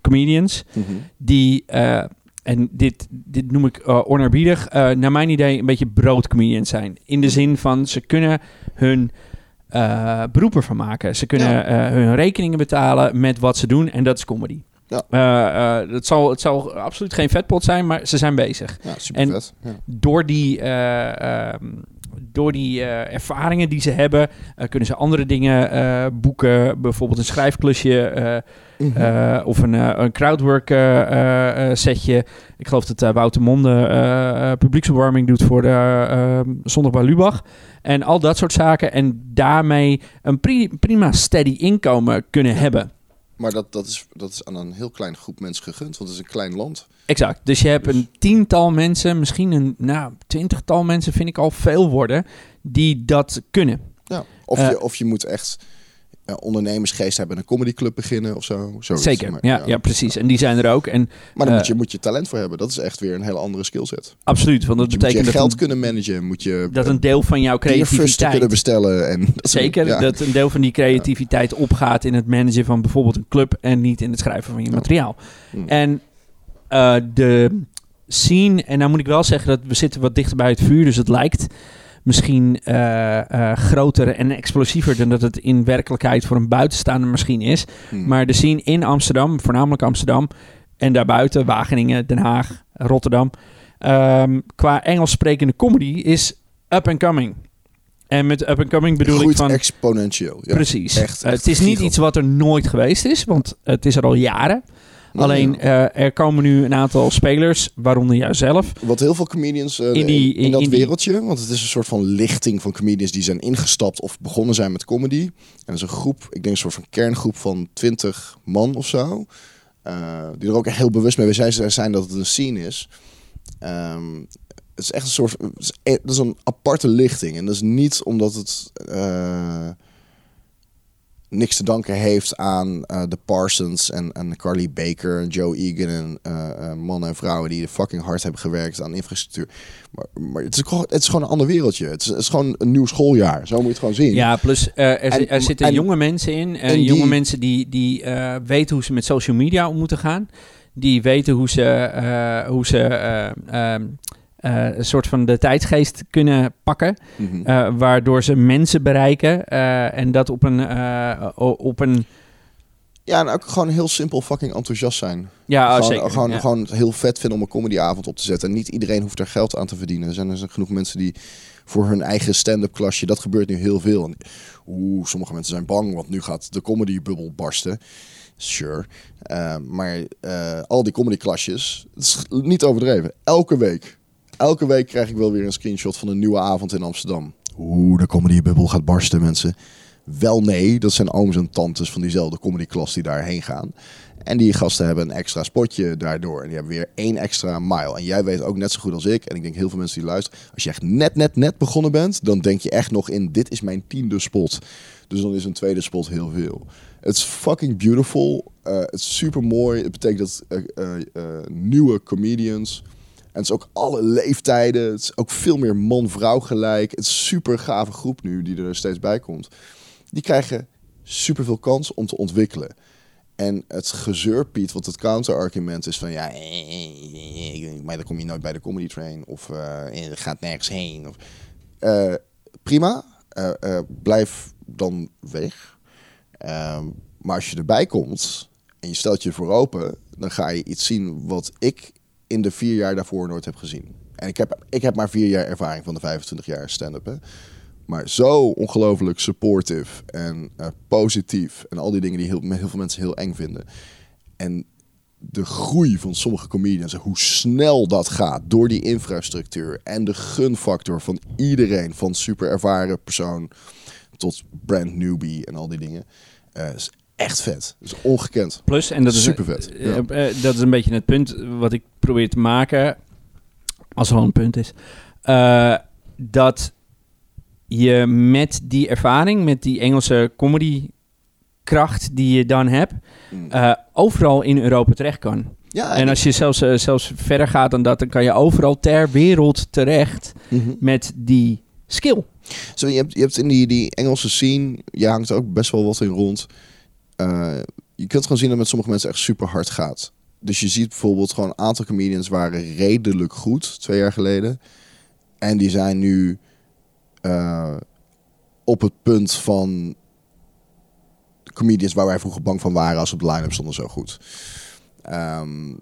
comedians, Mhm. die, eh, en dit, dit noem ik onerbiedig, eh, naar mijn idee een beetje broodcomedians zijn. In de zin van ze kunnen hun eh beroep ervan maken. Ze kunnen Ja. hun rekeningen betalen met wat ze doen en dat is comedy. Ja. Het, zal, het zal absoluut geen vetpot zijn, maar ze zijn bezig. Ja, super En- vet. Ja. Door die, eh, ehm, door die ervaringen die ze hebben, kunnen ze andere dingen boeken. Bijvoorbeeld een schrijfklusje Mhm. eh, of een, eh, een crowdwork eh, setje. Ik geloof dat Wouter Monde publieksopwarming doet voor de eh, Zondag bij Lubach. En al dat soort zaken. En daarmee een pri- prima steady inkomen kunnen hebben. Maar dat, dat, is, dat is aan een heel klein groep mensen gegund. Want het is een klein land. Exact. Dus je hebt een tiental mensen, misschien een nou, twintigtal mensen, vind ik al veel worden, die dat kunnen. Ja. Of, je, of je moet echt ondernemersgeest hebben en een comedyclub beginnen of zo. Zoiets. Zeker. Maar, ja, ja, precies. En die zijn er ook. En Maar dan Eh. moet, je, moet je talent voor hebben. Dat is echt weer een hele andere skillset. absoluut, want dat je moet je betekent dat, geld een, kunnen managen. Moet je dat een deel van jouw creativiteit te creativiteit kunnen bestellen. En dat soort- Zeker, ja. dat een deel van die creativiteit opgaat in het managen van bijvoorbeeld een club en niet in het schrijven van je Ja. materiaal. Hmm. En eh, de scene, en nou moet ik wel zeggen dat we zitten wat dichter bij het vuur, dus het lijkt misschien eh, eh, groter en explosiever dan dat het in werkelijkheid voor een buitenstaander misschien is. Hmm. Maar de scene in Amsterdam, voornamelijk Amsterdam en daarbuiten Wageningen, Den Haag, Rotterdam, ehm, qua Engels sprekende comedy is up and coming. En met up and coming bedoel ik van exponentieel. Ja. Precies. echt- het is niet iets wat er nooit geweest is, want het is er al jaren. Alleen eh, er komen nu een aantal spelers, waaronder jijzelf. Wat heel veel comedians eh, In die- in, in dat in die- wereldje, want het is een soort van lichting van comedians die zijn ingestapt of begonnen zijn met comedy. En dat is een groep, ik denk een soort van kerngroep van 20 man of zo. eh, die er ook echt heel bewust mee zijn, zijn dat het een scene is. Ehm, het is echt een soort, het is, e- dat is een aparte lichting. En dat is niet omdat het niks te danken heeft aan eh, de Parsons en, en Carly Baker en Joe Egan en eh, eh, mannen en vrouwen die fucking hard hebben gewerkt aan infrastructuur. Maar, maar het, is gewoon, het is gewoon een ander wereldje. Het is, het is gewoon een nieuw schooljaar. Zo moet je het gewoon zien. Ja, plus er, zi- En- er zitten en- jonge mensen in. en die- jonge mensen die, die weten hoe ze met social media om moeten gaan. Die weten hoe ze, hoe ze eh, een soort van de tijdsgeest kunnen pakken. Mhm. eh, waardoor ze mensen bereiken. eh, en dat op een, op een Ja, en ook gewoon heel simpel fucking enthousiast zijn. ja, gewoon, zeker. Gewoon, ja. gewoon heel vet vinden om een comedyavond op te zetten. En niet iedereen hoeft er geld aan te verdienen. Er zijn dus genoeg mensen die voor hun eigen stand-up klasje, dat gebeurt nu heel veel. En, Oeh, sommige mensen zijn bang, want nu gaat de comedybubbel barsten. Sure. Maar al die comedyklasjes, het is niet overdreven. Elke week, elke week krijg ik wel weer een screenshot van een nieuwe avond in Amsterdam. Oeh, de comedybubbel gaat barsten, mensen. Wel nee, dat zijn ooms en tantes van diezelfde comedyklas die daarheen gaan. En die gasten hebben een extra spotje daardoor. En die hebben weer één extra mile. En jij weet ook net zo goed als ik, en ik denk heel veel mensen die luisteren, als je echt net, net, net begonnen bent, dan denk je echt nog in, dit is mijn tiende spot. Dus dan is een tweede spot heel veel. Het is fucking beautiful. Eh, het is super mooi. Het betekent dat eh, eh, eh, nieuwe comedians. En het is ook alle leeftijden. Het is ook veel meer man-vrouw gelijk. Het is een super gave groep nu die er steeds bij komt. Die krijgen super veel kans om te ontwikkelen. En het gezeur, Piet, wat het counterargument is van ja, eh, eh, eh, maar dan kom je nooit bij de comedy train of je gaat nergens heen. Of, prima, blijf dan weg. Ehm, maar als je erbij komt en je stelt je voor open, dan ga je iets zien wat ik in de vier jaar daarvoor nooit heb gezien. En ik heb, ik heb maar vier jaar ervaring van de 25 jaar stand-up. Maar zo ongelooflijk supportive en eh, positief. En al die dingen die heel, heel veel mensen heel eng vinden. En de groei van sommige comedians, hoe snel dat gaat door die infrastructuur en de gunfactor van iedereen, van super ervaren persoon tot brand newbie en al die dingen, eh, is echt vet. Dat is ongekend. Plus, en dat is, Super vet. eh, eh, dat is een beetje het punt wat ik probeer te maken, als er al een punt is, eh, dat je met die ervaring, met die Engelse comedy kracht die je dan hebt, Mm. eh, overal in Europa terecht kan. ja, En als je zelfs, eh, zelfs verder gaat dan dat, dan kan je overal ter wereld terecht Mhm. met die skill. Zo, je, hebt, je hebt in die, die Engelse scene, je hangt er ook best wel wat in rond. Eh, je kunt gewoon zien dat met sommige mensen echt super hard gaat. Dus je ziet bijvoorbeeld gewoon een aantal comedians waren redelijk goed twee jaar geleden. En die zijn nu eh, op het punt van comedians waar wij vroeger bang van waren als op de line-up stonden zo goed. Ehm,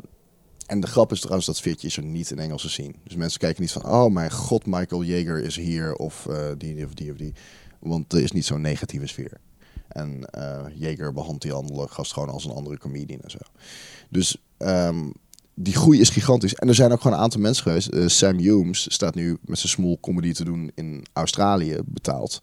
en de grap is trouwens dat Fitje is er niet in Engelse scene. Dus mensen kijken niet van, oh mijn god, Michael Jager is hier of eh, die of die of die. Want er is niet zo'n negatieve sfeer. En eh Jager behandelt die andere gast gewoon als een andere comedian en zo. Dus ehm, die groei is gigantisch. En er zijn ook gewoon een aantal mensen geweest. Eh, Sam Humes staat nu met zijn small comedy te doen in Australië betaald.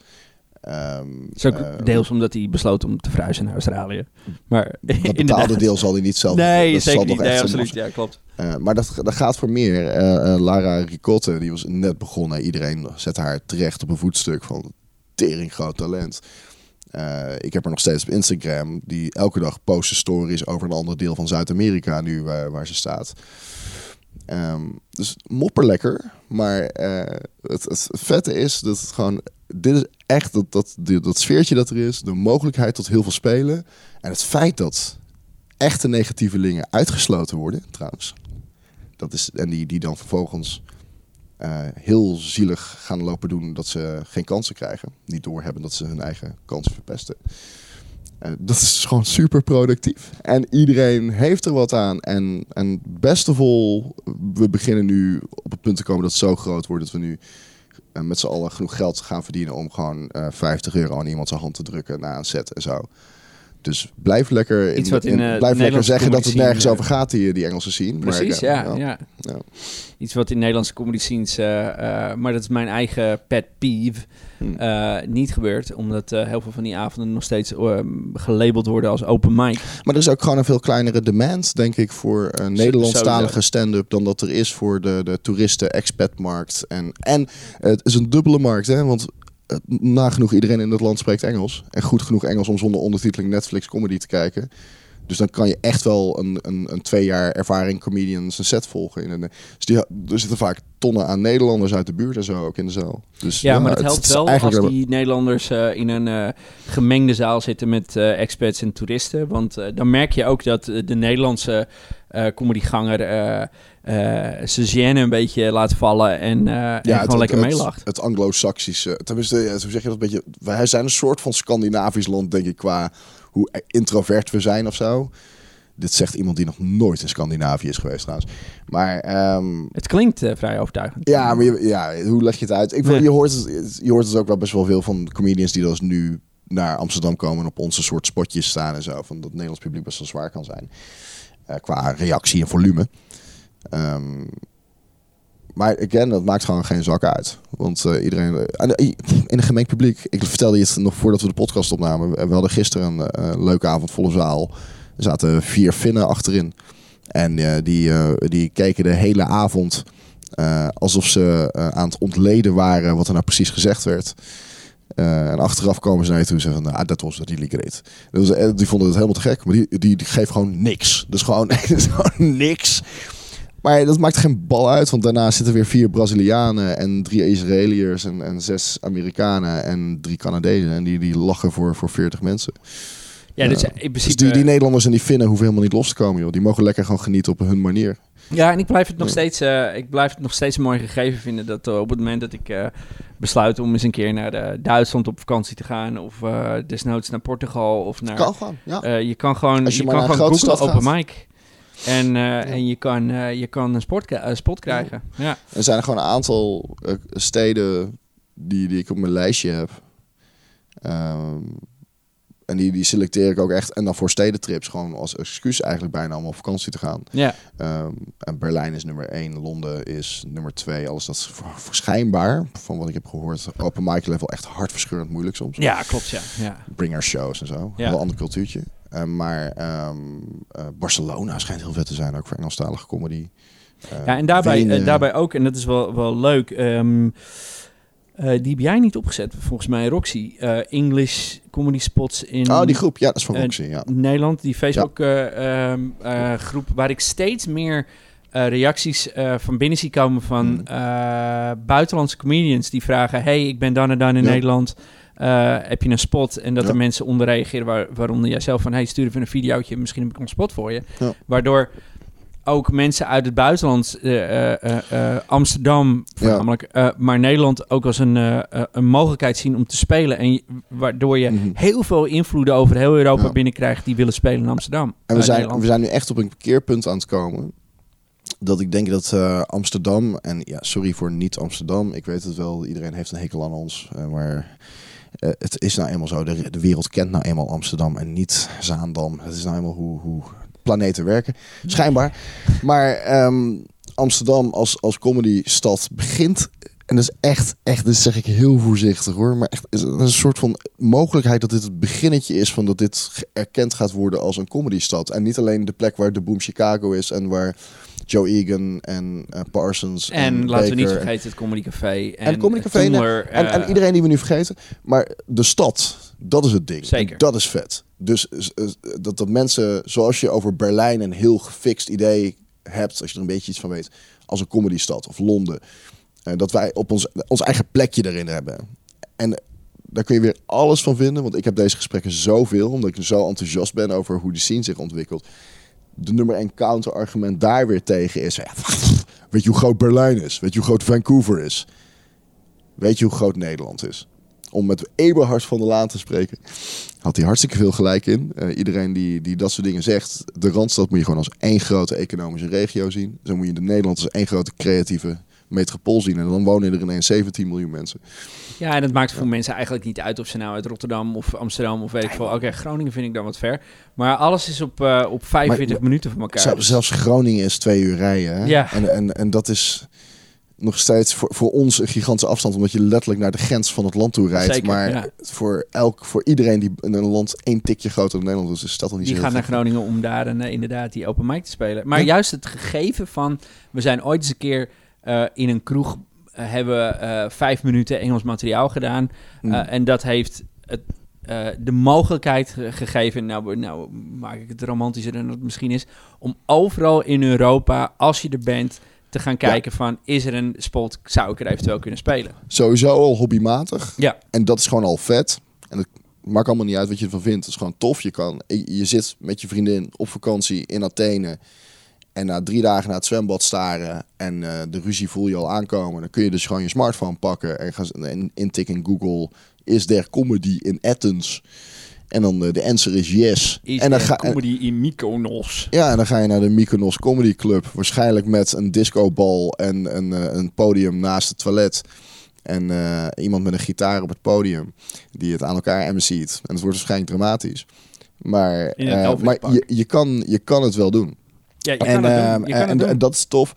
Is ook eh, deels omdat hij besloot om te verhuizen naar Australië. Maar Dat betaalde deel zal hij niet zelf Nee, dat zeker niet. Nee, absoluut. Ja, klopt. Maar dat, dat gaat voor meer. Lara Ricotte, die was net begonnen. Iedereen zet haar terecht op een voetstuk van tering groot talent. Eh, ik heb er nog steeds op Instagram. Die elke dag posten stories over een ander deel van Zuid-Amerika nu waar, ze staat. Ehm, dus mopper lekker. Maar eh, het, het vette is dat het gewoon... Dit is echt dat, dat, dat, dat sfeertje dat er is. De mogelijkheid tot heel veel spelen. En het feit dat echte negatievelingen uitgesloten worden, trouwens. Dat is, en die, die dan vervolgens eh, heel zielig gaan lopen doen dat ze geen kansen krijgen. Niet doorhebben dat ze hun eigen kansen verpesten. Eh, dat is gewoon super productief. En iedereen heeft er wat aan. En, en best of all, we beginnen nu op het punt te komen dat het zo groot wordt dat we nu eh, met z'n allen genoeg geld gaan verdienen om gewoon eh 50 euro aan iemand zijn hand te drukken na een set en zo. Dus blijf lekker, in, Iets wat in, in- eh, blijf lekker zeggen dat het nergens over gaat, die, die Engelse scene. Maar Precies, ja, eh, ja. ja. Iets wat in Nederlandse comedy scenes, eh, eh, maar dat is mijn eigen pet peeve, Hm. eh, niet gebeurt. Omdat eh, heel veel van die avonden nog steeds eh, gelabeld worden als open mic. Maar er is ook gewoon een veel kleinere demand, denk ik, voor een Nederlandstalige stand-up dan dat er is voor de, de toeristen-expatmarkt. En, en het is een dubbele markt, hè? want eh, nagenoeg iedereen in het land spreekt Engels. En goed genoeg Engels om zonder ondertiteling Netflix comedy te kijken. Dus dan kan je echt wel een, een, een twee jaar ervaring comedian zijn set volgen. In een, dus die, er zitten vaak tonnen aan Nederlanders uit de buurt en zo ook in de zaal. Dus, Ja, maar het helpt is wel als die Nederlanders eh, in een eh, gemengde zaal zitten met eh, expats en toeristen. Want eh, dan merk je ook dat eh, de Nederlandse eh comedyganger eh eh zijn gêne een beetje laat vallen en, en gewoon het- lekker het, meelacht. Het, Anglo-Saxische. Tenminste, ja, zo zeg je dat een beetje. Wij zijn een soort van Scandinavisch land, denk ik, qua hoe introvert we zijn of zo. Dit zegt iemand die nog nooit in Scandinavië is geweest, trouwens. Maar ehm, Het klinkt vrij overtuigend. ja, maar je- ja, hoe leg je het uit? Ik, Nee. je, hoort het, je hoort het ook wel best wel veel van comedians die dus nu naar Amsterdam komen en op onze soort spotjes staan en zo. Van dat het Nederlands publiek best wel zwaar kan zijn. Eh, qua reactie en volume. Ehm, maar again, dat maakt gewoon geen zak uit. Want eh, iedereen... eh, in een gemengd publiek... Ik vertelde je het nog voordat we de podcast opnamen. We hadden gisteren een leuke avond, volle zaal. Er zaten vier Finnen achterin. En die, die keken de hele avond... alsof ze aan het ontleden waren wat er nou precies gezegd werd. Eh, en achteraf komen ze naar je toe en zeggen ah, dat was really great. Dat was, eh, die vonden het helemaal te gek, maar die, die, die geeft gewoon niks. Dus gewoon, dus gewoon niks. Maar dat maakt geen bal uit, want daarna zitten weer vier Brazilianen en drie Israëliërs en, en zes Amerikanen en drie Canadezen. En die, die lachen voor, voor 40 mensen. Ja, dus in Dus principe... die, die Nederlanders en die Finnen hoeven helemaal niet los te komen, joh. Die mogen lekker gewoon genieten op hun manier. Ja, en ik blijf het nog steeds, eh, ik blijf het nog steeds een mooi gegeven vinden dat eh, op het moment dat ik eh, besluit om eens een keer naar Duitsland op vakantie te gaan of desnoods naar Portugal of naar, Kan gewoon, ja. je kan gewoon, Als je je, kan gewoon googlen open mic en, en je kan, je kan een sport, spot krijgen. Ja. Er zijn er gewoon een aantal steden die, die ik op mijn lijstje heb. Ehm, en die, die selecteer ik ook echt. En dan voor stedentrips, gewoon als excuus eigenlijk bijna om op vakantie te gaan. Ja. Ehm, en Berlijn is nummer 1, Londen is nummer 2. Alles dat is voor- voor schijnbaar, van wat ik heb gehoord, open mic level echt hartverscheurend moeilijk soms. ja, klopt ja. ja. Bringer shows en zo. Ja. Een ander cultuurtje. Eh, maar ehm, eh, Barcelona schijnt heel vet te zijn, ook voor Engelstalige comedy. Ja, en daarbij, daarbij ook, en dat is wel, wel leuk, ehm, eh, die heb jij niet opgezet, volgens mij, Roxy. Eh, English comedy spots in Oh, die groep, ja, dat is van eh, Roxy, ja. Nederland. Die Facebook eh, ehm, eh, groep waar ik steeds meer reacties van binnen zie komen van Hmm. buitenlandse comedians die vragen: Hey, ik ben dan en dan in Ja. Nederland. Heb je een spot? En dat Ja. er mensen onder reageren, waar, waaronder jij zelf van: Hey, stuur even een videootje, misschien heb ik een spot voor je. Ja. Waardoor ook mensen uit het buitenland, eh, eh, eh, Amsterdam voornamelijk, maar Nederland ook als een, een mogelijkheid zien om te spelen. En waardoor je Mhm. heel veel invloeden over heel Europa Ja. binnenkrijgt die willen spelen in Amsterdam. En we zijn, Nederland. we zijn nu echt op een keerpunt aan het komen. Dat ik denk dat Amsterdam, en ja, sorry voor niet Amsterdam, ik weet het wel, iedereen heeft een hekel aan ons. maar het is nou eenmaal zo, de, de wereld kent nou eenmaal Amsterdam en niet Zaandam. Het is nou eenmaal hoe, hoe planeten werken, schijnbaar. Maar ehm, Amsterdam als, als comedy-stad begint, en dat is echt, echt, dit zeg ik heel voorzichtig hoor, maar echt, is een soort van mogelijkheid dat dit het beginnetje is van dat dit erkend gaat worden als een comedy-stad. En niet alleen de plek waar de Boom Chicago is en waar Joe Egan en eh, Parsons en, En laten we niet vergeten het Comedy Café. En, en Comedy Café, en, en eh, iedereen die we nu vergeten. Maar de stad, dat is het ding. Zeker. Dat is vet. Dus eh, eh, dat, dat mensen, zoals je over Berlijn een heel gefixt idee hebt, als je er een beetje iets van weet, als een comedystad of Londen. eh, dat wij op ons, ons eigen plekje erin hebben. En daar kun je weer alles van vinden, want ik heb deze gesprekken zoveel, omdat ik zo enthousiast ben over hoe die scene zich ontwikkelt. De nummer 1 counterargument daar weer tegen is: ja, weet je hoe groot Berlijn is? Weet je hoe groot Vancouver is? Weet je hoe groot Nederland is? Om met Eberhard van der Laan te spreken, had hij hartstikke veel gelijk in. Eh, iedereen die, die dat soort dingen zegt, de Randstad moet je gewoon als één grote economische regio zien. Zo moet je de Nederland als één grote creatieve metropool zien. En dan wonen er ineens 17 miljoen mensen. Ja, en het maakt voor mensen eigenlijk niet uit of ze nou uit Rotterdam of Amsterdam of weet ik veel. Oké, Groningen vind ik dan wat ver. Maar alles is op, eh, op 45 Maar- minuten van elkaar. Zel- zelfs Groningen is twee uur rijden. Hè? Ja. En, en, en dat is nog steeds voor, voor ons een gigantische afstand, omdat je letterlijk naar de grens van het land toe rijdt. Zeker, maar ja. voor, elk, voor iedereen die in een land één tikje groter dan Nederland is, is dat al niet Die zo gaat heel naar. Groningen om daar een, eh, inderdaad die open mic te spelen. Maar Ja. juist het gegeven van... We zijn ooit eens een keer eh, in een kroeg... eh, hebben eh, vijf minuten Engels materiaal gedaan. Mm. En dat heeft het, de mogelijkheid ge- gegeven... Nou, nou maak ik het romantischer dan het misschien is... om overal in Europa, als je er bent... te gaan kijken van... is er een spot, zou ik er eventueel kunnen spelen? Sowieso al hobbymatig. Ja. En dat is gewoon al vet. En het maakt allemaal niet uit wat je ervan vindt. Het is gewoon tof. Je, kan, je zit met je vriendin op vakantie in Athene. En na drie dagen naar het zwembad staren. En eh, de ruzie voel je al aankomen. Dan kun je dus gewoon je smartphone pakken. En gaan en intikken in Google. Is there comedy in Athens? En dan eh, de answer is yes. Is en dan ga, comedy in Mykonos? ja, en dan ga je naar de Mykonos Comedy Club. Waarschijnlijk met een discobal en een, eh, een podium naast het toilet. En eh, iemand met een gitaar op het podium die het aan elkaar MC't. En het wordt waarschijnlijk dramatisch. Maar, maar je, je, kan, je kan het wel doen. Ja, je kan en, ehm, doen. Je kan en, het doen. en dat is tof.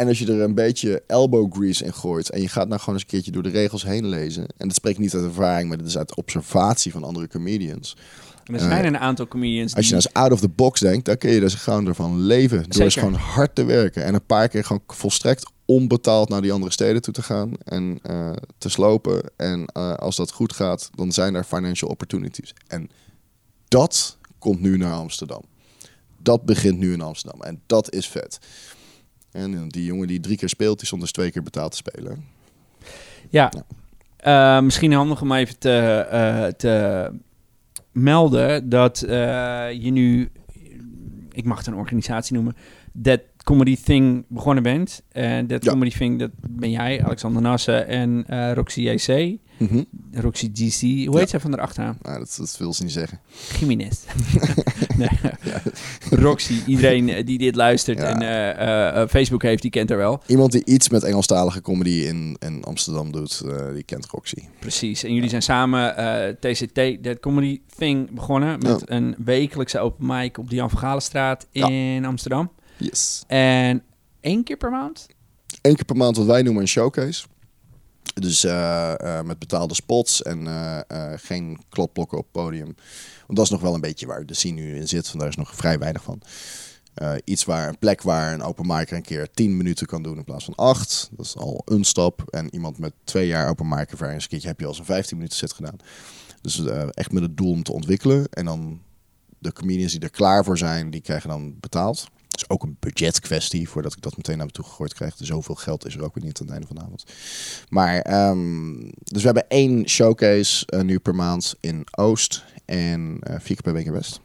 En als je er een beetje elbow grease in gooit en je gaat nou gewoon eens een keertje door de regels heen lezen. En dat spreekt niet uit ervaring, maar dat is uit observatie van andere comedians. En er zijn een aantal comedians eh, Als je nou eens out of the box denkt, dan kun je dus gewoon ervan leven. Door eens Zeker. gewoon hard te werken. En een paar keer gewoon volstrekt onbetaald naar die andere steden toe te gaan. En eh, te slopen. En eh, als dat goed gaat, dan zijn er financial opportunities. En dat komt nu naar Amsterdam. Dat begint nu in Amsterdam. En dat is vet. En eh, die jongen die drie keer speelt, stond dus twee keer betaald te spelen. Ja. Eh, misschien handig om even te, eh, te melden dat je nu, ik mag het een organisatie noemen, That Comedy Thing begonnen bent. En Ja. Comedy Thing, dat ben jij, Alexander Nassen en eh, Roxy JC. Mhm. Roxy GC, hoe Ja. heet zij van de achternaam? Nou, dat, dat wil ze niet zeggen. Jiménez. Roxy, iedereen eh, die dit luistert Ja. en eh, Facebook heeft, die kent haar wel. Iemand die iets met Engelstalige comedy in, in Amsterdam doet, die kent Roxy. Precies. En jullie zijn samen TCT, That Comedy Thing, begonnen. Met een wekelijkse open mic op de Jan van Galenstraat Ja. in Amsterdam. Yes. En één keer per maand? Eén keer per maand wat wij noemen een showcase. Dus eh, eh, met betaalde spots en eh, geen klopblokken op het podium. Want dat is nog wel een beetje waar de scene nu in zit. Want daar is nog vrij weinig van. Iets waar, een plek waar een open mic een keer 10 minuten kan doen in plaats van 8. Dat is al een stap. En iemand met twee jaar open mic ervaring, eens een keertje heb je al zo'n 15 minuten set gedaan. Dus echt met het doel om te ontwikkelen. En dan de comedians die er klaar voor zijn, die krijgen dan betaald. Het is ook een budgetkwestie, voordat ik dat meteen naar me toe gegooid krijg. Dus zoveel geld is er ook weer niet aan het einde van de avond. Maar, ehm, dus we hebben één showcase eh, nu per maand in Oost en eh, vier keer per week in West.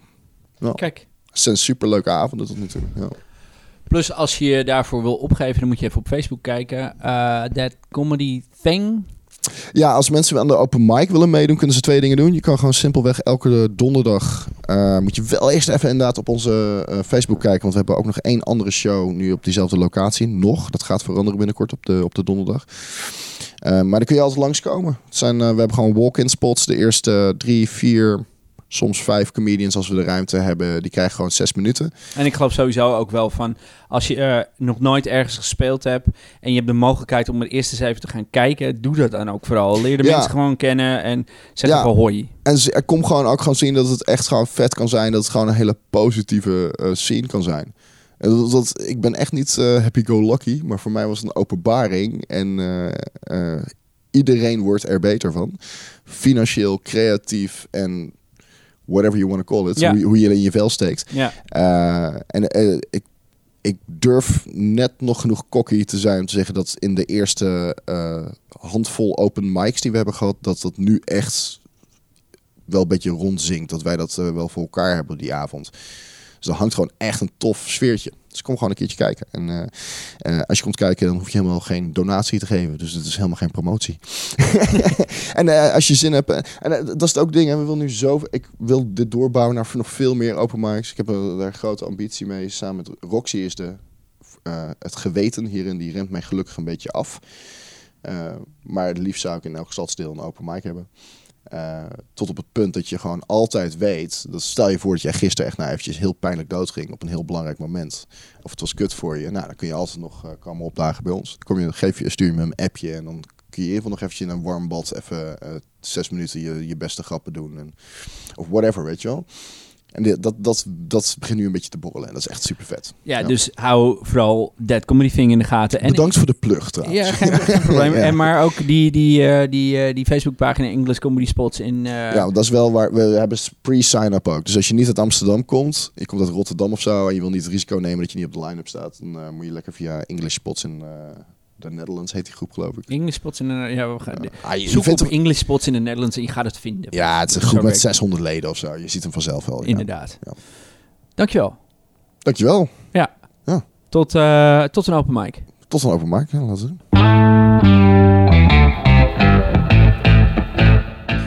Kijk. Het zijn superleuke avonden tot nu toe. Ja. Plus, als je je daarvoor wil opgeven, dan moet je even op Facebook kijken. Eh that Comedy Thing. Ja, als mensen aan de open mic willen meedoen, kunnen ze twee dingen doen. Je kan gewoon simpelweg elke donderdag. eh, moet je wel eerst even inderdaad op onze eh, Facebook kijken. Want we hebben ook nog één andere show nu op diezelfde locatie. Nog. Dat gaat veranderen binnenkort op de, op de donderdag. Eh, maar dan kun je altijd langskomen. Het zijn, we hebben gewoon walk-in spots. De eerste drie, vier, soms vijf comedians als we de ruimte hebben. Die krijgen gewoon zes minuten. En ik geloof sowieso ook wel van... als je nog nooit ergens gespeeld hebt... en je hebt de mogelijkheid om het eerst eens even te gaan kijken... doe dat dan ook vooral. Leer de Ja. mensen gewoon kennen en zeg Ja. gewoon hoi. En ze- er komt gewoon ook gewoon zien dat het echt gewoon vet kan zijn. Dat het gewoon een hele positieve eh, scene kan zijn. En dat, dat, ik ben echt niet eh, happy-go-lucky. Maar voor mij was het een openbaring. En eh, iedereen wordt er beter van. Financieel, creatief en whatever you want to call it. Ja. Hoe, je- hoe je in je vel steekt. Ja. Eh, en eh, ik, ik durf net nog genoeg cocky te zijn om te zeggen dat in de eerste eh, handvol open mics die we hebben gehad, dat dat nu echt wel een beetje rondzinkt. Dat wij dat wel voor elkaar hebben die avond. Dus er hangt gewoon echt een tof sfeertje. Dus kom gewoon een keertje kijken. En eh, eh, als je komt kijken, dan hoef je helemaal geen donatie te geven. Dus het is helemaal geen promotie. en eh, als je zin hebt... en dat is het ook ding. hè, We willen nu zo... Ik wil dit doorbouwen naar nog veel meer open mics. Ik heb er daar grote ambitie mee. Samen met Roxy is de, het geweten hierin. Die remt mij gelukkig een beetje af. Maar het liefst zou ik in elk stadsdeel een open mic hebben. Eh, tot op het punt dat je gewoon altijd weet. Dat stel je voor dat jij gisteren echt nou eventjes heel pijnlijk doodging op een heel belangrijk moment. Of het was kut voor je. Nou, dan kun je altijd nog eh, komen opdagen bij ons. Dan kom je, geef je, stuur je me een appje en dan kun je in ieder geval nog eventjes in een warm bad even eh, zes minuten je, je beste grappen doen. En, of whatever, weet je wel. En dat, dat, dat begint nu een beetje te borrelen. En dat is echt super vet. Ja, dus hou vooral Dead Comedy Thing in de gaten. En Bedankt voor de plug trouwens. Ja, geen, probleem. Ja. En maar ook die, die, eh, die, eh, die Facebookpagina English Comedy Spots in... eh, Ja, dat is wel waar we hebben pre-sign-up ook. Dus als je niet uit Amsterdam komt, je komt uit Rotterdam of zo, en je wil niet het risico nemen dat je niet op de line-up staat, dan moet je lekker via English Spots in de Netherlands heet die groep, geloof ik. English Spots in de... Ja, we gaan, Ah, je zoek op English Spots in de Netherlands en je gaat het vinden. ja, het is een groep met werkt het. 600 leden of zo. Je ziet hem vanzelf wel. Ja. Inderdaad. Ja. Dankjewel. Dankjewel. Tot, eh, tot een open mic. Tot een open mic. Ja, laten we doen.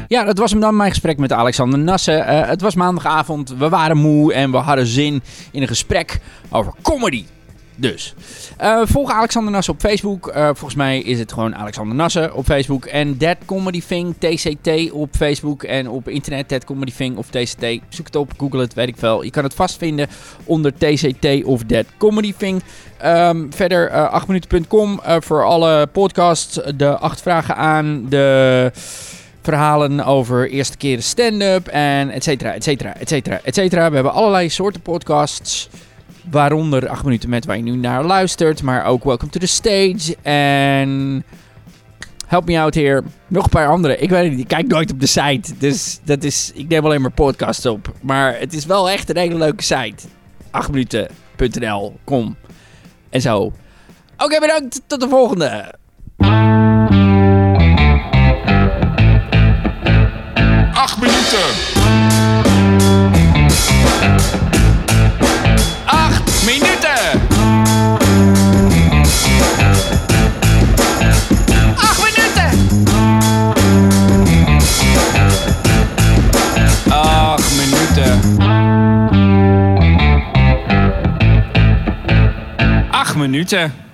Ja, dat was hem dan, mijn gesprek met Alexander Nassen. Eh, het was maandagavond, we waren moe en we hadden zin in een gesprek over comedy. Dus, eh, volg Alexander Nassen op Facebook. Eh, volgens mij is het gewoon Alexander Nassen op Facebook. En Dead Comedy Thing, TCT op Facebook. En op internet Dead Comedy Thing of TCT. Zoek het op, google het, weet ik veel. Je kan het vastvinden onder TCT of Dead Comedy Thing. Ehm, verder eh 8minuten.com eh, voor alle podcasts. De acht vragen aan, de verhalen over eerste keren stand-up en et cetera, et cetera, et cetera, et cetera. We hebben allerlei soorten podcasts, waaronder 8 minuten met waar je nu naar luistert, maar ook Welcome to the Stage en Help Me Out Here. Nog een paar andere. Ik weet niet, ik kijk nooit op de site, dus dat is, ik neem alleen maar podcasts op. Maar het is wel echt een hele leuke site. 8minuten.nl, kom. En zo. Oké, bedankt. Tot de volgende. Acht minuten. Acht minuten.